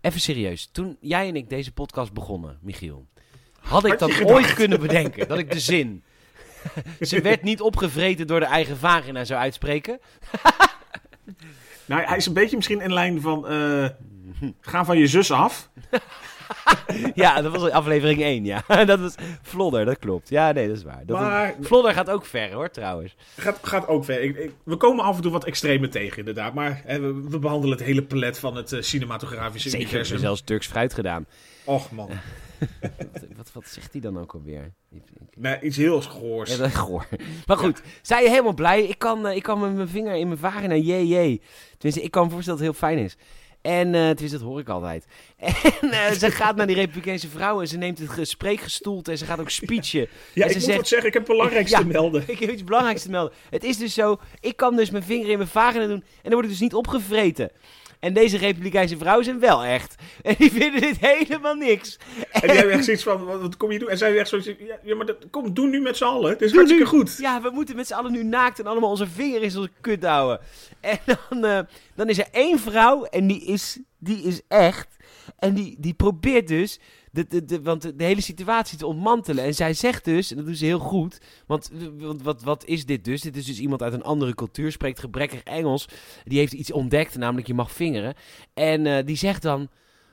even serieus. Toen jij en ik deze podcast begonnen, Michiel... Had ik Had dat gedacht? ooit kunnen bedenken? Dat ik de zin... [laughs] ze werd niet opgevreten door de eigen vagina zou uitspreken. Nou, hij is een beetje misschien in lijn van, eh, ga van je zus af. [laughs] Ja, dat was aflevering 1, ja. [laughs] dat was Vlodder, dat klopt. Ja, nee, dat is waar. Dat Maar- Vlodder gaat ook ver, hoor, trouwens. Gaat, gaat ook ver. Ik, ik- we komen af en toe wat extreme tegen, inderdaad. Maar hè, we, we behandelen het hele palet van het eh, cinematografische Zeker, universum. zelfs Turks fruit gedaan. Och man, [laughs] Wat, wat, wat zegt hij dan ook alweer? Nee, iets heel goors. Ja, dat is goor. Maar goed, zij je helemaal blij. Ik kan, eh, ik kan met mijn vinger in mijn vagina, jee, jee. Tenminste, ik kan me voorstellen dat het heel fijn is. En uh, dat hoor ik altijd. [laughs] En uh, ze gaat naar die Republikeinse vrouw en ze neemt het gesprek gestoeld en ze gaat ook speechen. [laughs] ja, en ik ze moet zegt, wat zeggen. Ik heb het belangrijkste Ja. te melden. [laughs] ik heb iets belangrijks te melden. Het is dus zo, ik kan dus mijn vinger in mijn vagina doen en dan word ik dus niet opgevreten. En deze Republikeinse vrouwen zijn wel echt. [laughs] En die vinden dit helemaal niks. En die hebben echt zoiets van, wat, kom je doen? En zij echt zoiets, ja, ja maar dat, kom, doe nu met z'n allen. Het is Doe hartstikke nu. goed. Ja, we moeten met z'n allen nu naakt en allemaal onze vinger in onze kut houden. En dan, eh, dan is er één vrouw en die is, die is echt. En die, die probeert dus de, de, de, want de, hele situatie te ontmantelen. En zij zegt dus, en dat doet ze heel goed. Want, want wat, wat is dit dus? Dit is dus iemand uit een andere cultuur, spreekt gebrekkig Engels. Die heeft iets ontdekt, namelijk je mag vingeren. En eh, die zegt dan,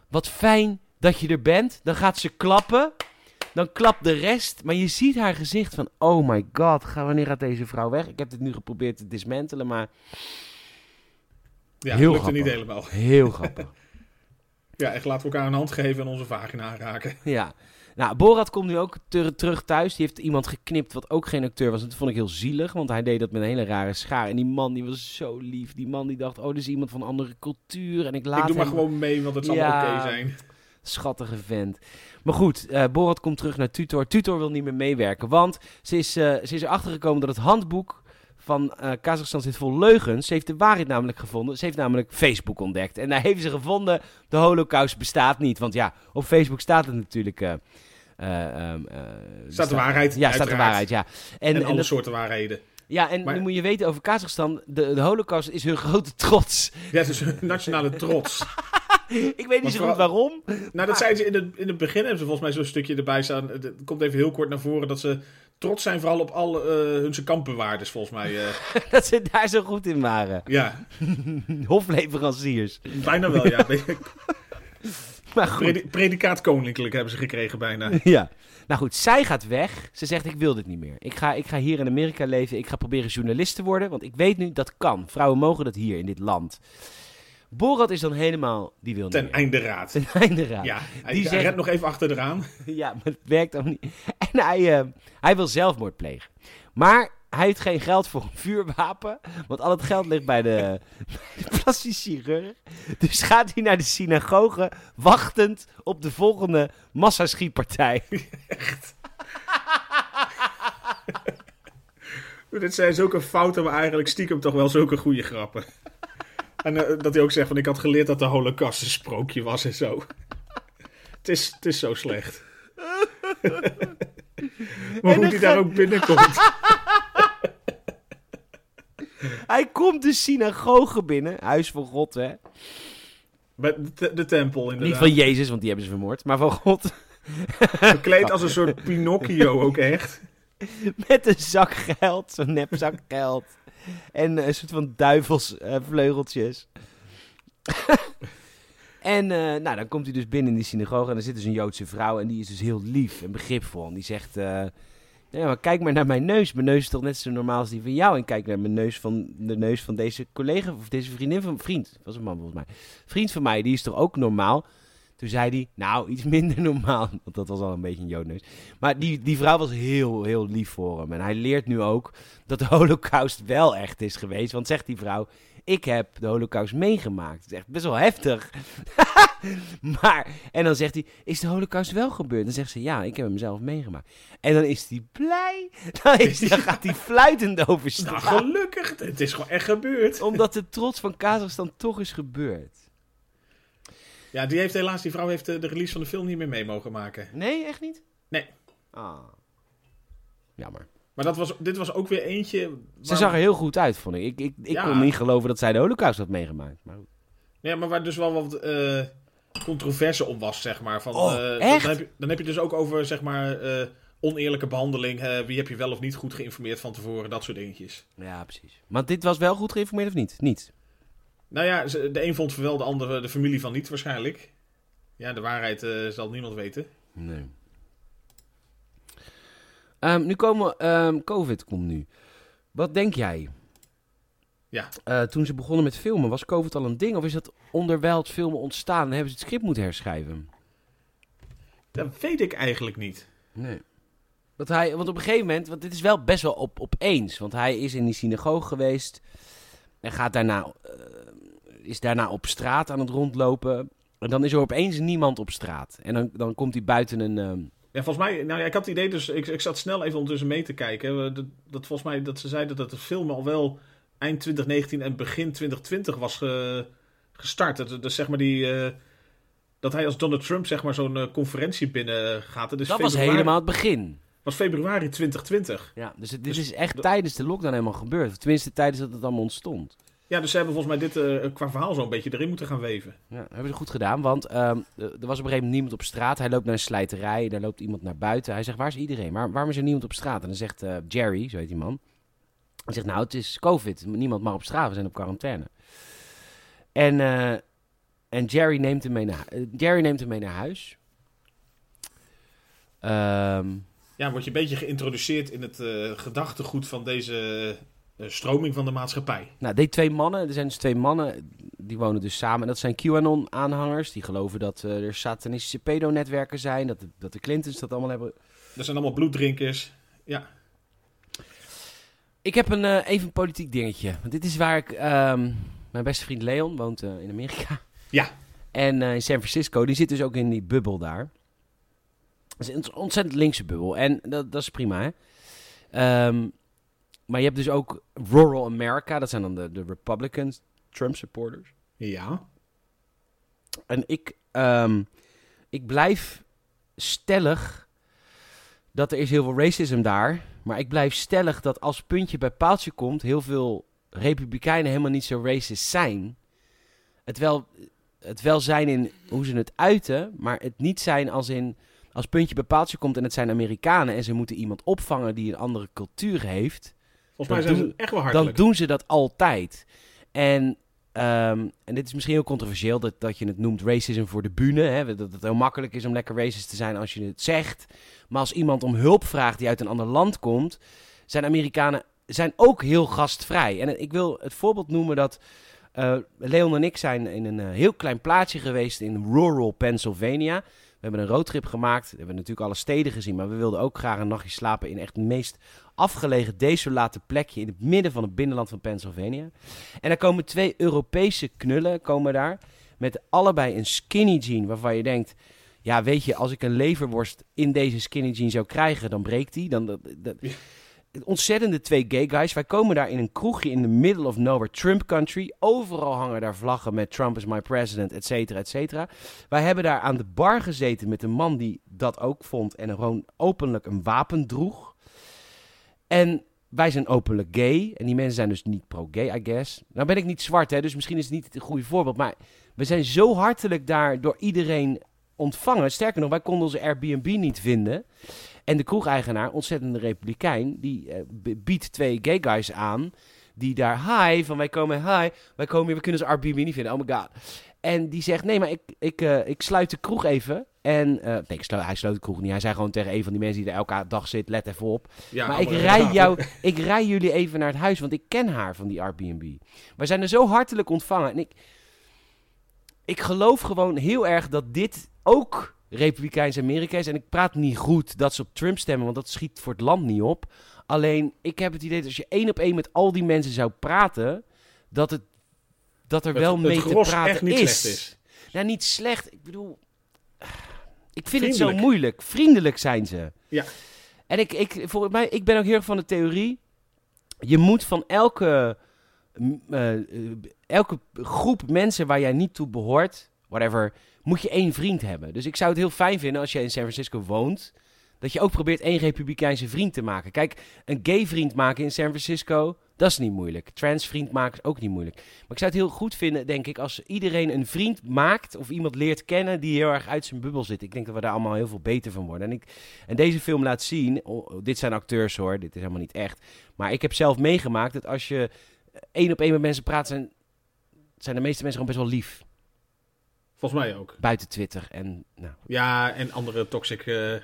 wat fijn dat je er bent. Dan gaat ze klappen. Dan klapt de rest, maar je ziet haar gezicht van... Oh my god, ga, wanneer gaat deze vrouw weg? Ik heb dit nu geprobeerd te dismantelen, maar Ja, Heel lukte niet helemaal. heel grappig. Ja, echt laten we elkaar een hand geven en onze vagina aanraken. [laughs] ja. Nou, Borat komt nu ook ter- terug thuis. Die heeft iemand geknipt wat ook geen acteur was. En dat vond ik heel zielig, want hij deed dat met een hele rare schaar. En die man die was zo lief. Die man die dacht, oh, dit is iemand van een andere cultuur. En ik laat ik doe maar hem... gewoon mee, want het zal Ja. oké zijn. Schattige vent. Maar goed, eh, Borat komt terug naar Tutor. Tutor wil niet meer meewerken, want ze is, eh, ze is erachter gekomen dat het handboek van eh Kazachstan zit vol leugens. Ze heeft de waarheid namelijk gevonden. Ze heeft namelijk Facebook ontdekt. En daar heeft ze gevonden, de holocaust bestaat niet. Want ja, op Facebook staat het natuurlijk... eh, eh, ehm, eh, Staat de waarheid, Ja, staat de waarheid, ja. En, En, en alle dat- soorten waarheden. ja, en Maar- nu moet je weten over Kazachstan, de, de holocaust is hun grote trots. Ja, het is een nationale trots. [laughs] Ik weet niet zo goed waarom. Nou, dat zeiden ze in het, in het begin, hebben ze volgens mij zo'n stukje erbij staan. Het komt even heel kort naar voren dat ze trots zijn vooral op al eh hun kampbewaarders, volgens mij. eh. [laughs] Dat ze daar zo goed in waren. ja, [laughs] Hofleveranciers. bijna wel, ja. [laughs] Maar goed. Predi- predicaat koninklijk hebben ze gekregen bijna. Ja. Nou goed, zij gaat weg. Ze zegt, ik wil dit niet meer. Ik ga, ik ga hier in Amerika leven. Ik ga proberen journalist te worden. Want ik weet nu, dat kan. Vrouwen mogen dat hier in dit land. Borat is dan helemaal, die wil niet Ten einde raad. Ten einde raad. Ja, hij, Die hij zegt- redt nog even achter eraan. [laughs] Ja, maar het werkt ook niet. En hij, eh, hij wil zelfmoord plegen. Maar hij heeft geen geld voor een vuurwapen. Want al het geld ligt bij de, [laughs] de plastisch chirurg. Dus gaat hij naar de synagoge. Wachtend op de volgende massaschietpartij. [laughs] Dit zijn zulke fouten, maar eigenlijk stiekem toch wel zulke goede grappen. En eh, dat hij ook zegt van ik had geleerd dat de holocaust een sprookje was en zo. [laughs] Het is, het is zo slecht. [laughs] maar hoe hij daar ook binnenkomt. [laughs] Hij komt de synagoge binnen. Huis van God, hè. Bij de, te- de tempel inderdaad. Niet van Jezus, want die hebben ze vermoord. Maar van God. Gekleed als een soort Pinocchio ook echt. Met een zak geld. Zo'n nep zak geld. [laughs] En eh, een soort van duivelsvleugeltjes. [laughs] en eh, nou, dan komt hij dus binnen in die synagoge. En dan zit dus een Joodse vrouw. En die is dus heel lief en begripvol. En die zegt... eh, ja, maar kijk maar naar mijn neus. Mijn neus is toch net zo normaal als die van jou. En kijk naar mijn neus van de neus van deze collega of deze vriendin van vriend. Was een man volgens mij. Vriend van mij, die is toch ook normaal. Toen zei hij, nou, iets [laughs] minder normaal. Want dat was al een beetje een joodneus. Maar die, die vrouw was heel, heel lief voor hem. En hij leert nu ook dat de [laughs] holocaust wel echt is geweest. Want zegt die vrouw, ik heb de holocaust meegemaakt. Het is echt best wel heftig. [laughs] maar, en dan zegt hij, is de holocaust wel gebeurd? Dan zegt ze, ja, ik heb hem zelf meegemaakt. En dan is hij blij. Dan, is dan gaat hij fluitend over Nou, gelukkig. Het is gewoon echt gebeurd. Omdat de trots van Kazachstan toch is gebeurd. Ja, die heeft helaas, die vrouw heeft eh, de release van de film niet meer mee mogen maken. Nee, echt niet? Nee. Ah. Jammer. Maar dat was, dit was ook weer eentje... Ze waar- zag er heel goed uit, vond ik. Ik, ik, ik Ja. kon niet geloven dat zij de holocaust had meegemaakt. Maar. Ja, maar waar dus wel wat eh, controverse om was, zeg maar. Van, Oh, eh, dan- echt? Dan, heb je, dan heb je dus ook over, zeg maar, eh, oneerlijke behandeling. eh, wie heb je wel of niet goed geïnformeerd van tevoren, dat soort dingetjes. Ja, precies. Maar dit was wel goed geïnformeerd of niet? Niet. Nou ja, de een vond wel, de andere, de familie van niet waarschijnlijk. Ja, de waarheid eh, zal niemand weten. Nee. Ehm, nu komen... ehm, Covid komt nu. Wat denk jij? Ja. Eh, toen ze begonnen met filmen, was Covid al een ding? Of is dat onderwijl het filmen ontstaan en hebben ze het script moeten herschrijven? Dat weet ik eigenlijk niet. Nee. Dat hij, want op een gegeven moment, want dit is wel best wel op, opeens. Want hij is in die synagoge geweest. En gaat daarna, eh, is daarna op straat aan het rondlopen. En dan is er opeens niemand op straat. En dan, dan komt hij buiten een. ehm, Ja, volgens mij, nou ja, ik had het idee, dus ik, ik zat snel even ondertussen mee te kijken. eh, Dat, dat volgens mij, dat ze zeiden dat het film al wel eind 2019 en begin 2020 was ge- gestart. Dat, dus zeg maar die, eh, dat hij als Donald Trump zeg maar zo'n eh, conferentie binnen gaat. Dus dat was helemaal het begin. was februari 2020. Ja, dus het, dit Dus is echt dat- tijdens de lockdown helemaal gebeurd. Tenminste tijdens dat het allemaal ontstond. Ja, dus ze hebben volgens mij dit eh, qua verhaal zo'n beetje erin moeten gaan weven. Ja, hebben ze goed gedaan, want ehm, er was op een gegeven moment niemand op straat. Hij loopt naar een slijterij, daar loopt iemand naar buiten. Hij zegt, waar is iedereen? Maar waarom is er niemand op straat? En dan zegt eh, Jerry, zo heet die man. Hij zegt, nou, het is COVID. Niemand mag op straat, we zijn op quarantaine. En, eh, en Jerry, neemt hem mee naar, eh, Jerry neemt hem mee naar huis. Ehm, Ja, word je een beetje geïntroduceerd in het eh, gedachtegoed van deze de stroming van de maatschappij. Nou, die twee mannen, er zijn dus twee mannen, die wonen dus samen. En dat zijn QAnon-aanhangers. Die geloven dat eh, er satanistische pedonetwerken zijn. Dat de, dat de Clintons dat allemaal hebben. Dat zijn allemaal bloeddrinkers. Ja. Ik heb een, eh, even een politiek dingetje. Want dit is waar ik... ehm, mijn beste vriend Leon woont eh, in Amerika. Ja. En eh, in San Francisco. Die zit dus ook in die bubbel daar. Dat is een ontzettend linkse bubbel. En dat, dat is prima, hè. Ehm, maar je hebt dus ook Rural America. Dat zijn dan de, de Republicans, Trump supporters. Ja. En ik, ehm, ik blijf stellig dat er is heel veel racism daar. Maar ik blijf stellig dat als puntje bij paaltje komt, heel veel republikeinen helemaal niet zo racist zijn. Het wel, het wel zijn in hoe ze het uiten, maar het niet zijn als in als puntje bij paaltje komt en het zijn Amerikanen en ze moeten iemand opvangen die een andere cultuur heeft Volgens mij Dan zijn doen- ze echt wel dan doen ze dat altijd. En, ehm, en dit is misschien heel controversieel dat, dat je het noemt racism voor de bühne. Hè? Dat het heel makkelijk is om lekker racist te zijn als je het zegt. Maar als iemand om hulp vraagt die uit een ander land komt, zijn Amerikanen zijn ook heel gastvrij. En ik wil het voorbeeld noemen dat eh, Leon en ik zijn in een eh, heel klein plaatsje geweest in rural Pennsylvania. We hebben een roadtrip gemaakt. We hebben natuurlijk alle steden gezien, maar we wilden ook graag een nachtje slapen in echt het meest afgelegen, desolate plekje in het midden van het binnenland van Pennsylvania. En daar komen twee Europese knullen komen daar met allebei een skinny jean waarvan je denkt, ja weet je, als ik een leverworst in deze skinny jean zou krijgen, dan breekt die. Dan, dat. Ontzettende twee gay guys. Wij komen daar in een kroegje in the middle of nowhere, Trump country. Overal hangen daar vlaggen met Trump is my president, et cetera, et cetera. Wij hebben daar aan de bar gezeten met een man die dat ook vond en gewoon openlijk een wapen droeg. En wij zijn openlijk gay. En die mensen zijn dus niet pro-gay, I guess. Nou ben ik niet zwart, hè, dus misschien is het niet het goede voorbeeld. Maar we zijn zo hartelijk daar door iedereen ontvangen. Sterker nog, wij konden onze Airbnb niet vinden. En de kroegeigenaar, ontzettende republikein, die eh, biedt twee gay guys aan. Die daar, hi, van wij komen, hi, wij komen hier, we kunnen onze Airbnb niet vinden, oh my god. En die zegt, nee, maar ik, ik, eh, ik sluit de kroeg even. En, eh, nee, ik sluit, hij sloot de kroeg niet. Hij zei gewoon tegen een van die mensen die er elke dag zit, let even op. Ja, maar ik rij, jou, ik rij jullie even naar het huis, want ik ken haar van die Airbnb. Wij zijn er zo hartelijk ontvangen. En ik, ik geloof gewoon heel erg dat dit ook Republikeins Amerika is. En ik praat niet goed dat ze op Trump stemmen, want dat schiet voor het land niet op. Alleen, ik heb het idee dat als je één op één met al die mensen zou praten, dat, het, dat er Het- wel mee te praten niet is. is. Nou, niet slecht. Ik bedoel, [sighs] ik vind het zo moeilijk. Vriendelijk zijn ze. Ja. En ik, ik, volgens mij, ik ben ook heel erg van de theorie. Je moet van elke, eh, eh, elke groep mensen waar jij niet toe behoort, whatever, moet je één vriend hebben. Dus ik zou het heel fijn vinden als jij in San Francisco woont, dat je ook probeert één republikeinse vriend te maken. Kijk, een gay vriend maken in San Francisco, dat is niet moeilijk. Trans vriend maken is ook niet moeilijk. Maar ik zou het heel goed vinden, denk ik, als iedereen een vriend maakt of iemand leert kennen die heel erg uit zijn bubbel zit. Ik denk dat we daar allemaal heel veel beter van worden. En, ik, en deze film laat zien, dit zijn acteurs hoor, dit is helemaal niet echt. Maar ik heb zelf meegemaakt dat als je één op één met mensen praat, zijn, zijn de meeste mensen gewoon best wel lief. Volgens mij ook. Buiten Twitter en nou, Ja, en andere toxic eh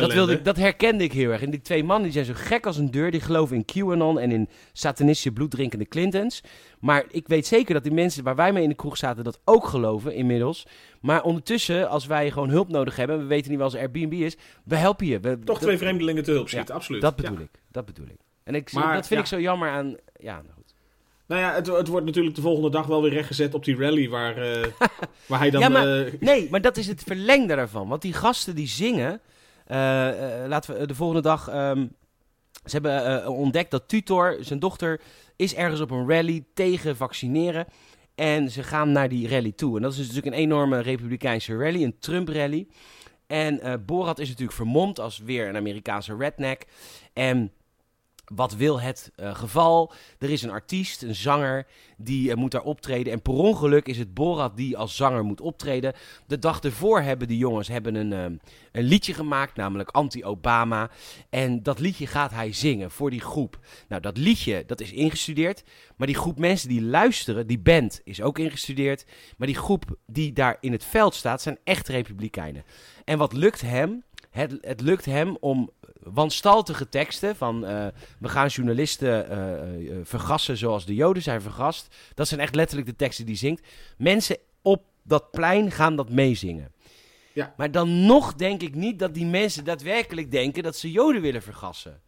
dat, wilde ik, dat herkende ik heel erg. En die twee mannen die zijn zo gek als een deur. Die geloven in QAnon en in satanistische bloeddrinkende Clintons. Maar ik weet zeker dat die mensen waar wij mee in de kroeg zaten dat ook geloven inmiddels. Maar ondertussen, als wij gewoon hulp nodig hebben... en we weten niet wel als Airbnb is, we helpen je. We, Toch dat, twee vreemdelingen te hulp schieten, absoluut. Dat bedoel Ja. ik. Dat bedoel ik. En ik, Maar, dat vind ja. ik zo jammer aan... Ja, nou ja, het, het wordt natuurlijk de volgende dag wel weer rechtgezet op die rally waar, eh, [laughs] waar hij dan... Ja, maar- eh, Nee, maar dat is het verlengde daarvan. Want die gasten die zingen... eh, laten we de volgende dag... ehm, ze hebben ontdekt dat Tutor, zijn dochter, is ergens op een rally tegen vaccineren. En ze gaan naar die rally toe. En dat is dus natuurlijk een enorme republikeinse rally, een Trump-rally. En Borat is natuurlijk vermomd als weer een Amerikaanse redneck. En wat wil het eh, geval? Er is een artiest, een zanger, die eh, moet daar optreden. En per ongeluk is het Borat die als zanger moet optreden. De dag ervoor hebben die jongens hebben een, eh, een liedje gemaakt, namelijk Anti-Obama. En dat liedje gaat hij zingen voor die groep. Nou, dat liedje, dat is ingestudeerd. Maar die groep mensen die luisteren, die band is ook ingestudeerd. Maar die groep die daar in het veld staat, zijn echt republikeinen. En wat lukt hem? Het, het lukt hem om wanstaltige teksten van eh, we gaan journalisten eh, eh, vergassen zoals de Joden zijn vergast. Dat zijn echt letterlijk de teksten die zingt. Mensen op dat plein gaan dat meezingen. Ja. Maar dan nog denk ik niet dat die mensen daadwerkelijk denken dat ze Joden willen vergassen.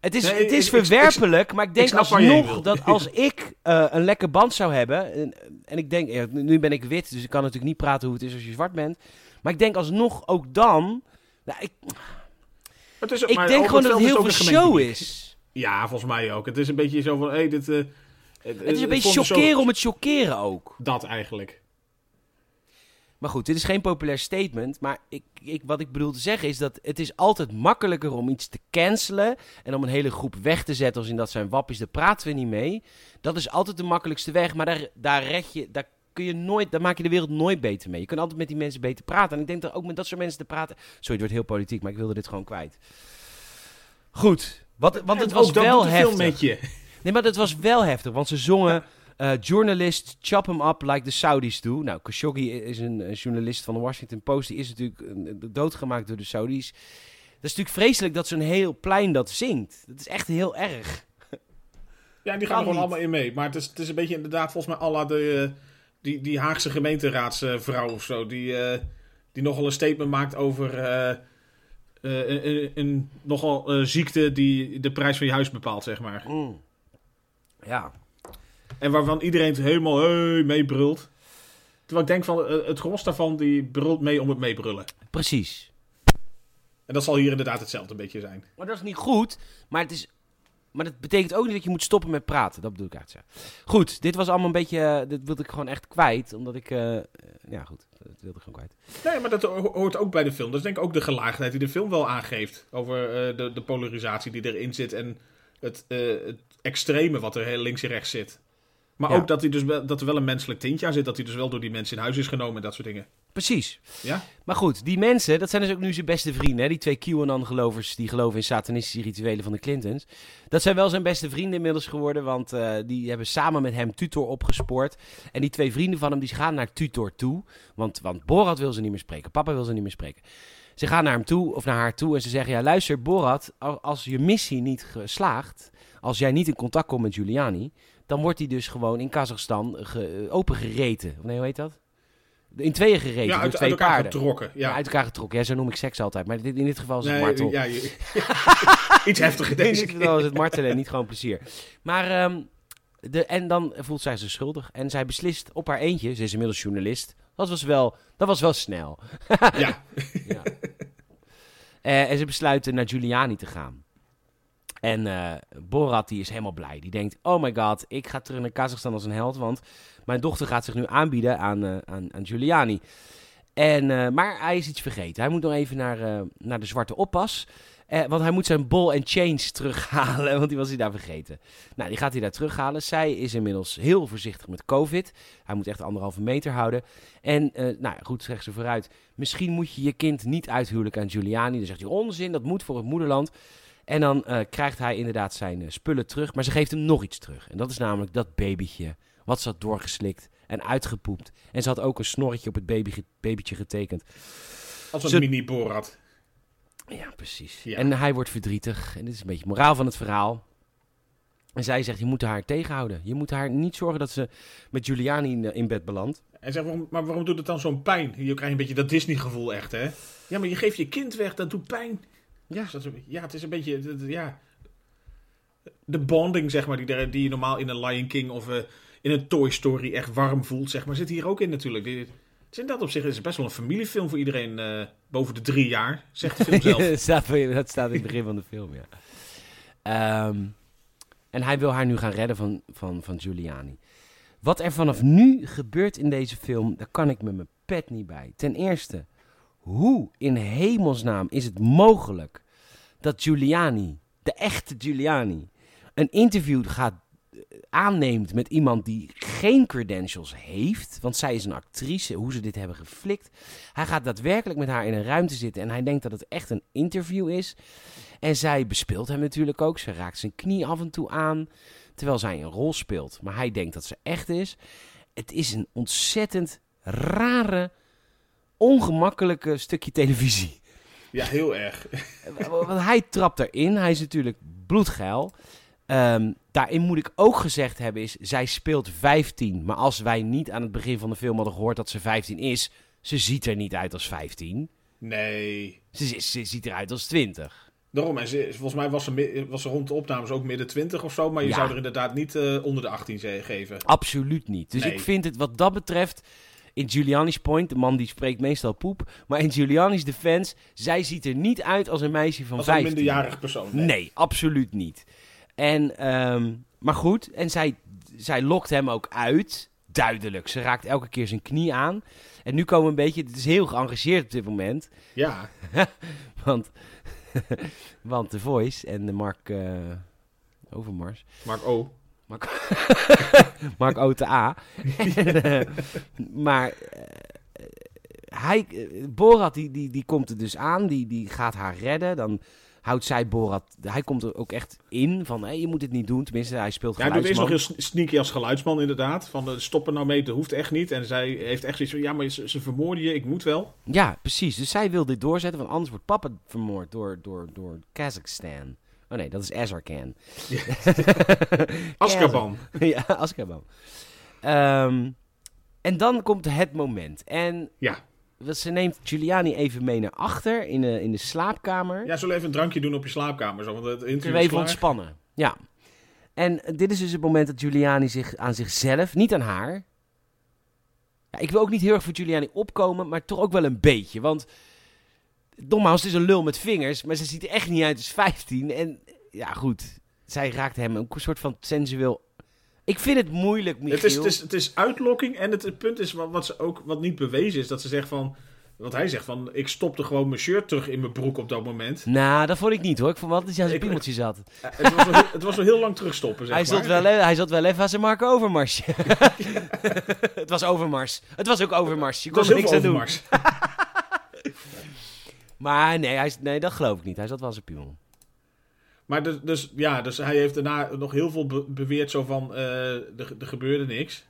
Het is, Nee, het is ik- ik- verwerpelijk, maar ik denk alsnog dat als [laughs] ik een lekker band zou hebben. En, en ik denk, nu ben ik wit, dus ik kan natuurlijk niet praten hoe het is als je zwart bent. Maar ik denk alsnog ook dan. Nou, ik Het is, ik denk gewoon dat het heel veel show is. Ja, volgens mij ook. Het is een beetje zo van, hé, dit... eh, Het is een beetje zo- chockeren om het chockeren ook. Dat eigenlijk. Maar goed, dit is geen populair statement. Maar ik, ik, wat ik bedoel te zeggen is dat het is altijd makkelijker om iets te cancelen. En om een hele groep weg te zetten als in dat zijn wappies, daar praten we niet mee. Dat is altijd de makkelijkste weg. Maar daar, daar red je, daar kun je nooit, daar maak je de wereld nooit beter mee. Je kan altijd met die mensen beter praten. En ik denk dat ook met dat soort mensen te praten. Sorry, het wordt heel politiek, maar ik wilde dit gewoon kwijt. Goed, wat, want het was wel heftig. met je. Nee, maar dat was wel heftig, want ze zongen eh journalist chop him up like the Saudis do. Nou, Khashoggi is een, een journalist van de Washington Post. Die is natuurlijk eh, doodgemaakt door de Saudis. Dat is natuurlijk vreselijk dat zo'n heel plein dat zingt. Dat is echt heel erg. Ja, die gaan er gewoon allemaal in mee. Maar het is, het is een beetje inderdaad volgens mij alla de, eh, die, die Haagse gemeenteraadsvrouw of zo. Die, eh, die nogal een statement maakt over eh, eh, een, een, een nogal ziekte die de prijs van je huis bepaalt, zeg maar. Mm. Ja. En waarvan iedereen het helemaal hey, meebrult. Terwijl ik denk van, het gros daarvan die brult mee om het meebrullen. Precies. En dat zal hier inderdaad hetzelfde een beetje zijn. Maar dat is niet goed. Maar, het is, maar dat betekent ook niet dat je moet stoppen met praten. Dat bedoel ik uit. Goed, dit was allemaal een beetje... eh, dit wilde ik gewoon echt kwijt. Omdat ik... eh, eh, ja, goed. Dat wilde ik gewoon kwijt. Nee, maar dat ho- hoort ook bij de film. Dat is denk ik ook de gelaagdheid die de film wel aangeeft. Over de, de polarisatie die erin zit en het, het extreme wat er links en rechts zit. Maar Ja. ook dat, hij dus wel, dat er wel een menselijk tintje aan zit. Dat hij dus wel door die mensen in huis is genomen en dat soort dingen. Precies. Ja? Maar goed, die mensen, dat zijn dus ook nu zijn beste vrienden. Hè? Die twee QAnon-gelovers die geloven in satanistische rituelen van de Clintons. Dat zijn wel zijn beste vrienden inmiddels geworden, want eh, die hebben samen met hem Tutor opgespoord. En die twee vrienden van hem, die gaan naar Tutor toe. Want, want Borat wil ze niet meer spreken, papa wil ze niet meer spreken. Ze gaan naar hem toe, of naar haar toe, en ze zeggen... Ja, luister, Borat, al- als je missie niet geslaagt... als jij niet in contact komt met Giuliani... dan wordt hij dus gewoon in Kazachstan ge, opengereten. Of Nee, hoe heet dat? In tweeën ja, door uit, twee uit elkaar paarden. getrokken. Ja. Ja, uit elkaar getrokken. Ja, zo noem ik seks altijd. Maar dit, in dit geval is het nee, martel. ja, je- [laughs] [laughs] iets heftiger in deze dit keer. geval is het martelen en niet gewoon plezier. Maar, ehm, de, en dan voelt zij zich schuldig. En zij beslist op haar eentje, ze is inmiddels journalist. Dat was wel, dat was wel snel. Ja, [laughs] Ja. Eh, en ze besluiten naar Giuliani te gaan. En eh, Borat die is helemaal blij. Die denkt, oh my god, ik ga terug naar Kazachstan als een held. Want mijn dochter gaat zich nu aanbieden aan, eh, aan, aan Giuliani. En, eh, maar hij is iets vergeten. Hij moet nog even naar, eh, naar de zwarte oppas. Eh, want hij moet zijn ball and chains terughalen, [laughs] want die was hij daar vergeten. Nou, die gaat hij daar terughalen. Zij is inmiddels heel voorzichtig met COVID. Hij moet echt anderhalve meter houden. En, eh, nou goed, zegt ze vooruit. Misschien moet je je kind niet uithuwelijken aan Giuliani. Dan zegt hij, onzin, dat moet voor het moederland. En dan eh, krijgt hij inderdaad zijn spullen terug. Maar ze geeft hem nog iets terug. En dat is namelijk dat babytje. Wat ze had doorgeslikt en uitgepoept. En ze had ook een snorretje op het baby, babytje getekend. als een Ze- mini-Borat. Ja, precies. Ja. En hij wordt verdrietig. En dit is een beetje het moraal van het verhaal. En zij zegt, je moet haar tegenhouden. Je moet haar niet zorgen dat ze met Giuliani in, in bed belandt. En zeg, waarom, maar waarom doet het dan zo'n pijn? Je krijgt een beetje dat Disney-gevoel echt, hè? Ja, maar je geeft je kind weg, dat doet pijn. Ja. Dus dat ja, het is een beetje, ja... De bonding, zeg maar, die, die je normaal in een Lion King of eh, in een Toy Story echt warm voelt, zeg maar, zit hier ook in natuurlijk. Is in dat opzicht is het best wel een familiefilm voor iedereen eh, boven de drie jaar, zegt de film [laughs] zelf. dat, staat, in het begin van de film, ja. Ehm, en hij wil haar nu gaan redden van, van, van Giuliani. Wat er vanaf nu gebeurt in deze film, daar kan ik met mijn pet niet bij. Ten eerste, hoe in hemelsnaam is het mogelijk dat Giuliani, de echte Giuliani, een interview gaat aanneemt met iemand die geen credentials heeft, want zij is een actrice, hoe ze dit hebben geflikt. Hij gaat daadwerkelijk met haar in een ruimte zitten en hij denkt dat het echt een interview is. En zij bespeelt hem natuurlijk ook. Ze raakt zijn knie af en toe aan, terwijl zij een rol speelt. Maar hij denkt dat ze echt is. Het is een ontzettend rare, ongemakkelijke stukje televisie. Ja, heel erg. [laughs] Want hij trapt erin. Hij is natuurlijk bloedgeil. Ehm, daarin moet ik ook gezegd hebben is, zij speelt 15. Maar als wij niet aan het begin van de film hadden gehoord dat ze 15 is, ze ziet er niet uit als 15. Nee. Ze, ze ziet eruit als 20. Daarom, en ze, volgens mij was ze, was ze rond de opnames ook midden 20 of zo. Maar je Ja. zou er inderdaad niet eh, onder de 18 ze- geven. Absoluut niet. Dus Nee. ik vind het wat dat betreft. In Giuliani's point, de man die spreekt meestal poep. Maar in Giuliani's defense, zij ziet er niet uit als een meisje van Als een 15. minderjarig persoon. Nee, absoluut niet. En, ehm, maar goed, en zij, zij lokt hem ook uit. Duidelijk. Ze raakt elke keer zijn knie aan. En nu komen we een beetje. Het is heel geëngageerd op dit moment. Ja, [laughs] Want, [laughs] want The Voice en de Mark eh, Overmars. Mark O. Mark, [laughs] Mark OTA. En, eh, maar eh, hij, eh, Borat die, die, die komt er dus aan, die, die gaat haar redden. Dan houdt zij Borat, hij komt er ook echt in van hé, je moet het niet doen. Tenminste, hij speelt Ja, hij doet eerst geluidsman. nog heel sn- sneaky als geluidsman inderdaad. Van uh, stop er nou mee, dat hoeft echt niet. En zij heeft echt zoiets van, ja, maar ze, ze vermoorden je, ik moet wel. Ja, precies. Dus zij wil dit doorzetten, want anders wordt papa vermoord door, door, door Kazachstan. Oh nee, dat is Azarkan. [laughs] Azkaban. [laughs] ja, Azkaban. Ehm, en dan komt het moment. En Ja. Ze neemt Giuliani even mee naar achter in de, in de slaapkamer. Ja, zullen even een drankje doen op je slaapkamer? Zo, want het interview is even ontspannen. Ja. En dit is dus het moment dat Giuliani zich aan zichzelf, niet aan haar. Ja, ik wil ook niet heel erg voor Giuliani opkomen, maar toch ook wel een beetje. Want nogmaals, het is een lul met vingers, maar ze ziet er echt niet uit als 15. En ja, goed. Zij raakt hem een soort van sensueel. Ik vind het moeilijk, Michiel. Het is, het, is, het is uitlokking en het, het punt is wat, wat, ze ook, wat niet bewezen is, dat ze zegt van... Wat hij zegt van, ik stopte gewoon mijn shirt terug in mijn broek op dat moment. Nou, dat vond ik niet hoor. Ik vond wel dat hij aan zijn piemeltje zat. Eh, het, was wel, heel- het was wel heel lang terugstoppen, zeg Hij maar. zat, wel, hij zat wel even aan zijn Marco Overmars. [laughs] het was Overmars. Het was ook Overmars. Je kon er niks aan doen. [laughs] Maar nee, hij, nee, dat geloof ik niet. Hij zat wel aan zijn piemel. Maar dus, dus, ja, dus hij heeft daarna nog heel veel be- beweerd zo van, eh, er, gebeurde niks.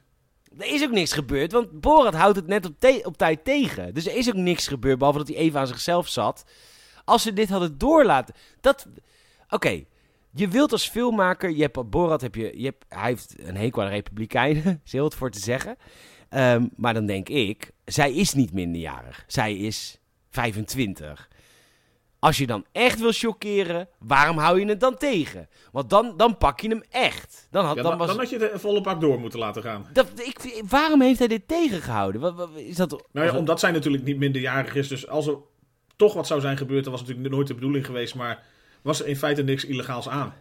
Er is ook niks gebeurd, want Borat houdt het net op, tijd tegen. Dus er is ook niks gebeurd, behalve dat hij even aan zichzelf zat. Als ze dit hadden doorlaten... Dat... Oké, je wilt als filmmaker... Je hebt, Borat heb je, je hebt, hij heeft een hekel aan Republikeinen. [laughs] is heel voor te zeggen. Ehm, maar dan denk ik... Zij is niet minderjarig. Zij is 25. Als je dan echt wil chockeren, waarom hou je het dan tegen? Want dan, dan pak je hem echt. Dan, had, Ja, dan dan, was, dan had je het volle bak door moeten laten gaan. dat, ik, waarom heeft hij dit tegengehouden? Wat, wat- is dat, Nou ja, omdat zij natuurlijk niet minderjarig is. Dus als er toch wat zou zijn gebeurd, dan was het natuurlijk nooit de bedoeling geweest. Maar was er in feite niks illegaals aan.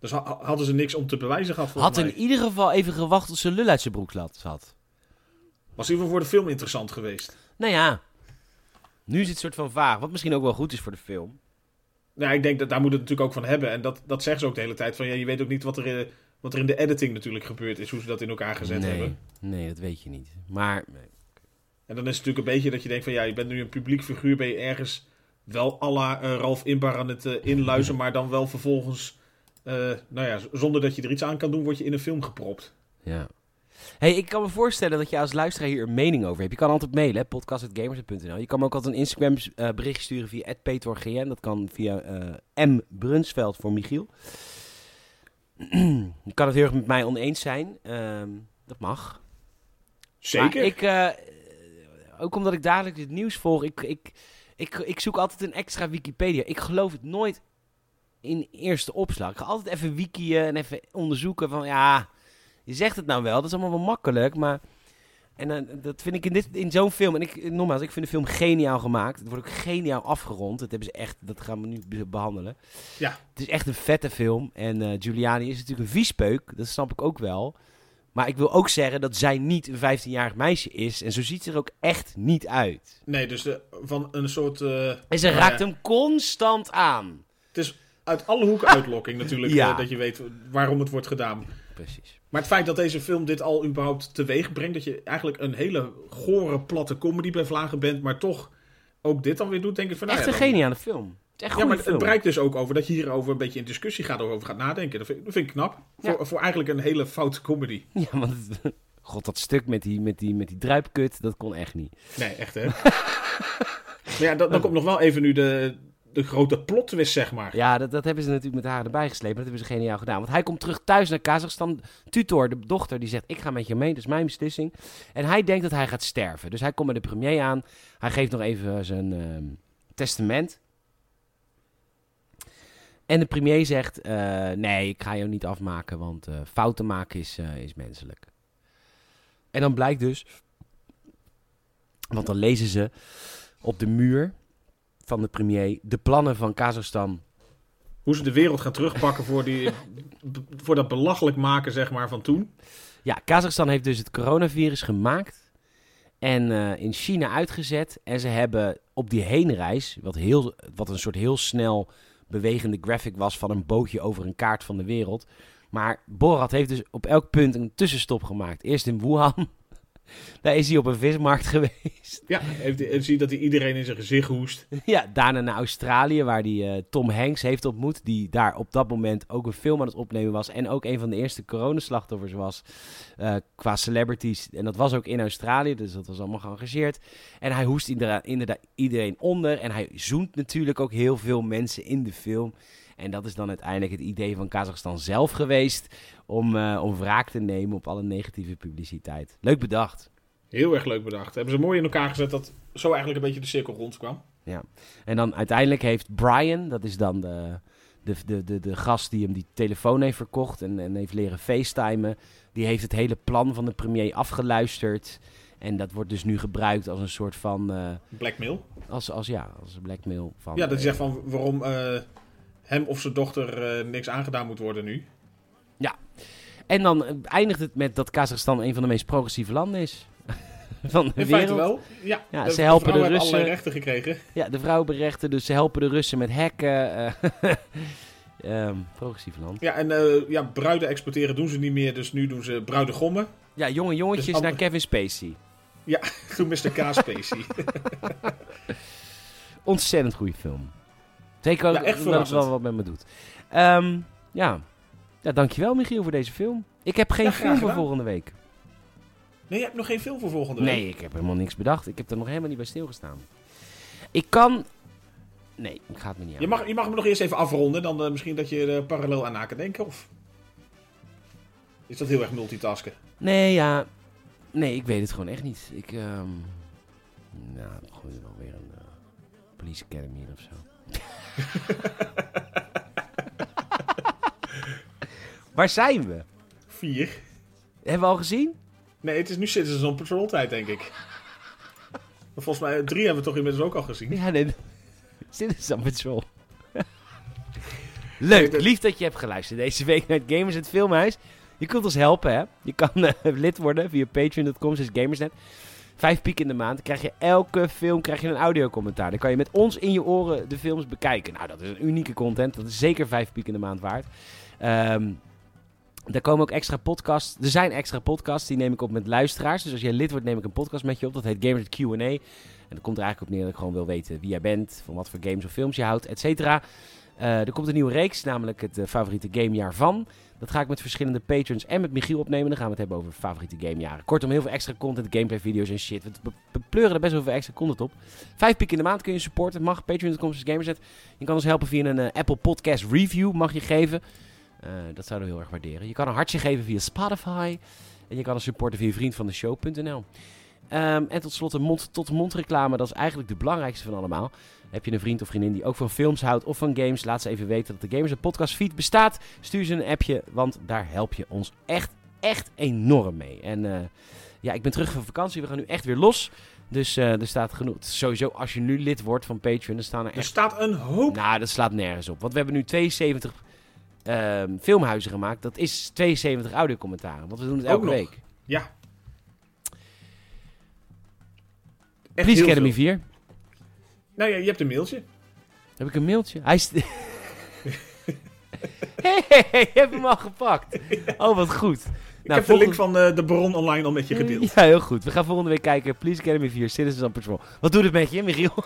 Dus ha- hadden ze niks om te bewijzen gehad had mij. in ieder geval even gewacht tot zijn lul uit zijn broek zat- zat. Was in ieder geval voor de film interessant geweest. Nou ja, nu is het soort van vaag. Wat misschien ook wel goed is voor de film. Nou, ik denk dat daar moet het natuurlijk ook van hebben. En dat, dat zeggen ze ook de hele tijd. Van, ja, je weet ook niet wat er, in- wat er in de editing natuurlijk gebeurd is. Hoe ze dat in elkaar gezet nee, hebben. nee, dat weet je niet. Maar nee. En dan is het natuurlijk een beetje dat je denkt van... Ja, je bent nu een publiek figuur. Ben je ergens wel à la eh, Ralf Inbar aan het eh, inluizen. [laughs] Maar dan wel vervolgens... eh, nou ja, zonder dat je er iets aan kan doen, word je in een film gepropt. ja. Hey, ik kan me voorstellen dat je als luisteraar hier een mening over hebt. Je kan altijd mailen, podcast.gamers.nl. Je kan me ook altijd een Instagram eh, bericht sturen via @petorgn. Dat kan via eh, M. Brunsveld voor Michiel. [clears throat] je kan het heel erg met mij oneens zijn. Ehm, dat mag. Zeker. Maar ik, eh, ook omdat ik dagelijks het nieuws volg, ik, ik, ik, ik zoek altijd een extra Wikipedia. Ik geloof het nooit in eerste opslag. Ik ga altijd even wikien en even onderzoeken van, ja, je zegt het nou wel, dat is allemaal wel makkelijk, maar... En eh, dat vind ik in, dit, in zo'n film, en ik, nogmaals, ik vind de film geniaal gemaakt. Het wordt ook geniaal afgerond. Dat hebben ze echt, dat gaan we nu be- behandelen. Ja. Het is echt een vette film. En eh, Giuliani is natuurlijk een viespeuk, dat snap ik ook wel. Maar ik wil ook zeggen dat zij niet een 15-jarig meisje is. En zo ziet ze er ook echt niet uit. Nee, dus de, van een soort... eh, En ze raakt hem constant aan. Het is uit alle hoeken uitlokking natuurlijk. Ja. dat je weet waarom het wordt gedaan. Precies. Maar het feit dat deze film dit al überhaupt teweeg brengt... dat je eigenlijk een hele gore, platte comedy bij Vlagen bent... maar toch ook dit dan weer doet, denk ik van... nou Echt ja, een dan- geniale film. Het is echt Ja, een maar goede het bereikt dus ook over dat je hierover een beetje in discussie gaat, over gaat nadenken. Dat vind, dat vind ik knap. Ja. Voor, voor eigenlijk een hele foute comedy. [laughs] Ja, want God, dat stuk met die, met die, met die druipkut, dat kon echt niet. Nee, echt hè. [laughs] maar ja, dan, dan komt nog wel even nu de, de grote plot twist, zeg maar. Ja, dat, dat hebben ze natuurlijk met haar erbij geslepen. Dat hebben ze geniaal gedaan. Want hij komt terug thuis naar Kazachstan. Tutor, de dochter, die zegt: Ik ga met je mee, dat is mijn beslissing. En hij denkt dat hij gaat sterven. Dus hij komt bij de premier aan. Hij geeft nog even zijn ehm, testament. En de premier zegt: eh, Nee, ik ga jou niet afmaken, want eh, fouten maken is, eh, is menselijk. En dan blijkt dus. Want dan lezen ze op de muur van de premier de plannen van Kazachstan Hoe ze de wereld gaan terugpakken voor, die, voor dat belachelijk maken, zeg maar, van toen. Ja, Kazachstan heeft dus het coronavirus gemaakt en eh, in China uitgezet. En ze hebben op die heenreis, wat, heel, wat een soort heel snel bewegende graphic was van een bootje over een kaart van de wereld. Maar Borat heeft dus op elk punt een tussenstop gemaakt. Eerst in Wuhan. Daar is hij op een vismarkt [laughs] geweest. Ja, heeft, zie je dat hij iedereen in zijn gezicht hoest. Ja, daarna naar Australië, waar hij eh, Tom Hanks heeft ontmoet. Die daar op dat moment ook een film aan het opnemen was. En ook een van de eerste coronaslachtoffers was eh, qua celebrities. En dat was ook in Australië, dus dat was allemaal geëngageerd. En hij hoest inderdaad, inderdaad iedereen onder. En hij zoent natuurlijk ook heel veel mensen in de film. En dat is dan uiteindelijk het idee van Kazachstan zelf geweest. Om, eh, om wraak te nemen op alle negatieve publiciteit. Leuk bedacht. Heel erg leuk bedacht. Hebben ze mooi in elkaar gezet dat zo eigenlijk een beetje de cirkel rondkwam. En dan uiteindelijk heeft Brian, dat is dan de, de, de, de, de gast die hem die telefoon heeft verkocht en, en heeft leren facetimen, die heeft het hele plan van de premier afgeluisterd. En dat wordt dus nu gebruikt als een soort van, eh, Blackmail. als, als, ja, als blackmail van... Ja, dat eh, zegt van waarom eh, hem of zijn dochter eh, niks aangedaan moet worden nu. En dan eh, eindigt het met dat Kazachstan een van de meest progressieve landen is. [laughs] van de In feite wereld. wel. Ja, Ja, de ze helpen de Russen. allerlei rechten gekregen. Ja, de vrouwenberechten, dus ze helpen de Russen met hacken. eh, [laughs] ehm, progressief land. Ja, en ja, bruiden exporteren doen ze niet meer, dus nu doen ze bruidegommen. Ja, jonge jongetjes Dus naar Kevin Spacey. [laughs] Toen Mr. K. Spacey. Ontzettend goede film. Zeker ook Ja, echt dat het wel wat met me doet. Ehm, ja. ja, dankjewel Michiel voor deze film. Ik heb geen Ja, film voor volgende week. Nee, je hebt nog geen film voor volgende week. Nee, ik heb helemaal niks bedacht. Ik heb er nog helemaal niet bij stilgestaan. Ik kan... Nee, ik ga het me niet aan. Je mag, je mag me nog eerst even afronden, dan eh, misschien dat je er parallel aan na kan denken, of? Is dat heel erg multitasken? Nee, ja... Nee, ik weet het gewoon echt niet. Ik, ehm Nou, gooi er wel weer een eh, Police Academy of zo. [laughs] [laughs] Waar zijn we? Vier. Hebben we al gezien? Nee, het is nu Citizens on Patrol tijd, denk ik. [laughs] Maar volgens mij, drie hebben we toch inmiddels ook al gezien. Ja, nee. [laughs] Citizen Patrol. Leuk, lief dat je hebt geluisterd deze week naar het Gamers het Filmhuis. Je kunt ons helpen, hè. Je kan eh, lid worden via patreon.com, Gamersnet. Vijf piek in de maand. Krijg je elke film krijg je een audiocommentaar. Dan kan je met ons in je oren de films bekijken. Nou, dat is een unieke content. Dat is zeker vijf piek in de maand waard. Ehm er komen ook extra podcasts. Er zijn extra podcasts, die neem ik op met luisteraars. Dus als jij lid wordt, neem ik een podcast met je op. Dat heet Gamers Q&A. En dat komt er eigenlijk op neer dat ik gewoon wil weten wie jij bent, van wat voor games of films je houdt, et cetera. Eh, er komt een nieuwe reeks, namelijk het eh, favoriete gamejaar van. Dat ga ik met verschillende patrons en met Michiel opnemen. Dan gaan we het hebben over favoriete gamejaren. Kortom, heel veel extra content, gameplay video's en shit. We pleuren er best wel veel extra content op. Vijf piek in de maand kun je supporten. Mag patreon.com gamerset. Je kan ons helpen via een eh, Apple Podcast Review, mag je geven. Dat zouden we heel erg waarderen. Je kan een hartje geven via Spotify. En je kan ons supporten via vriendvandeshow.nl. Ehm, en tot slot een mond-tot-mond reclame. Dat is eigenlijk de belangrijkste van allemaal. Heb je een vriend of vriendin die ook van films houdt of van games? Laat ze even weten dat de Gamers een podcast feed bestaat. Stuur ze een appje, want daar help je ons echt, echt enorm mee. En eh, ja, ik ben terug van vakantie. We gaan nu echt weer los. Dus eh, er staat genoeg. Sowieso, als je nu lid wordt van Patreon, dan staan er Er echt staat een hoop. nou, dat slaat nergens op. Want we hebben nu 72 ehm, filmhuizen gemaakt. Dat is 72 audiocommentaren. Want we doen het Ook elke nog. week. Ja. Echt Police Academy veel. 4. Nou ja, je hebt een mailtje. Heb ik een mailtje? Hij is... [laughs] hey, hey, je hebt hem al gepakt. Oh, wat goed. Ik Nou, heb de link van eh, de bron online al met je gedeeld. Ja, heel goed. We gaan volgende week kijken. Police Academy 4, Citizens on Patrol. Wat doet het met je, Michiel? [laughs]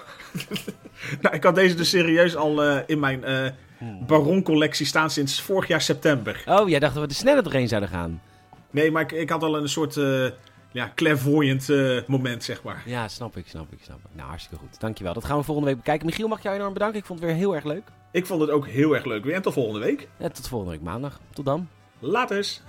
Nou, ik had deze dus serieus al eh, in mijn eh Hmm. Baron-collectie staan sinds vorig jaar september. Oh, jij dacht dat we er sneller doorheen zouden gaan. Nee, maar ik, ik had al een soort ja, clairvoyant eh, moment, zeg maar. Ja, snap ik, snap ik, snap ik. Nou, hartstikke goed. Dankjewel. Dat gaan we volgende week bekijken. Michiel, mag ik jou enorm bedanken. Ik vond het weer heel erg leuk. Ik vond het ook heel erg leuk weer. En tot volgende week. En tot volgende week maandag. Tot dan. Laters.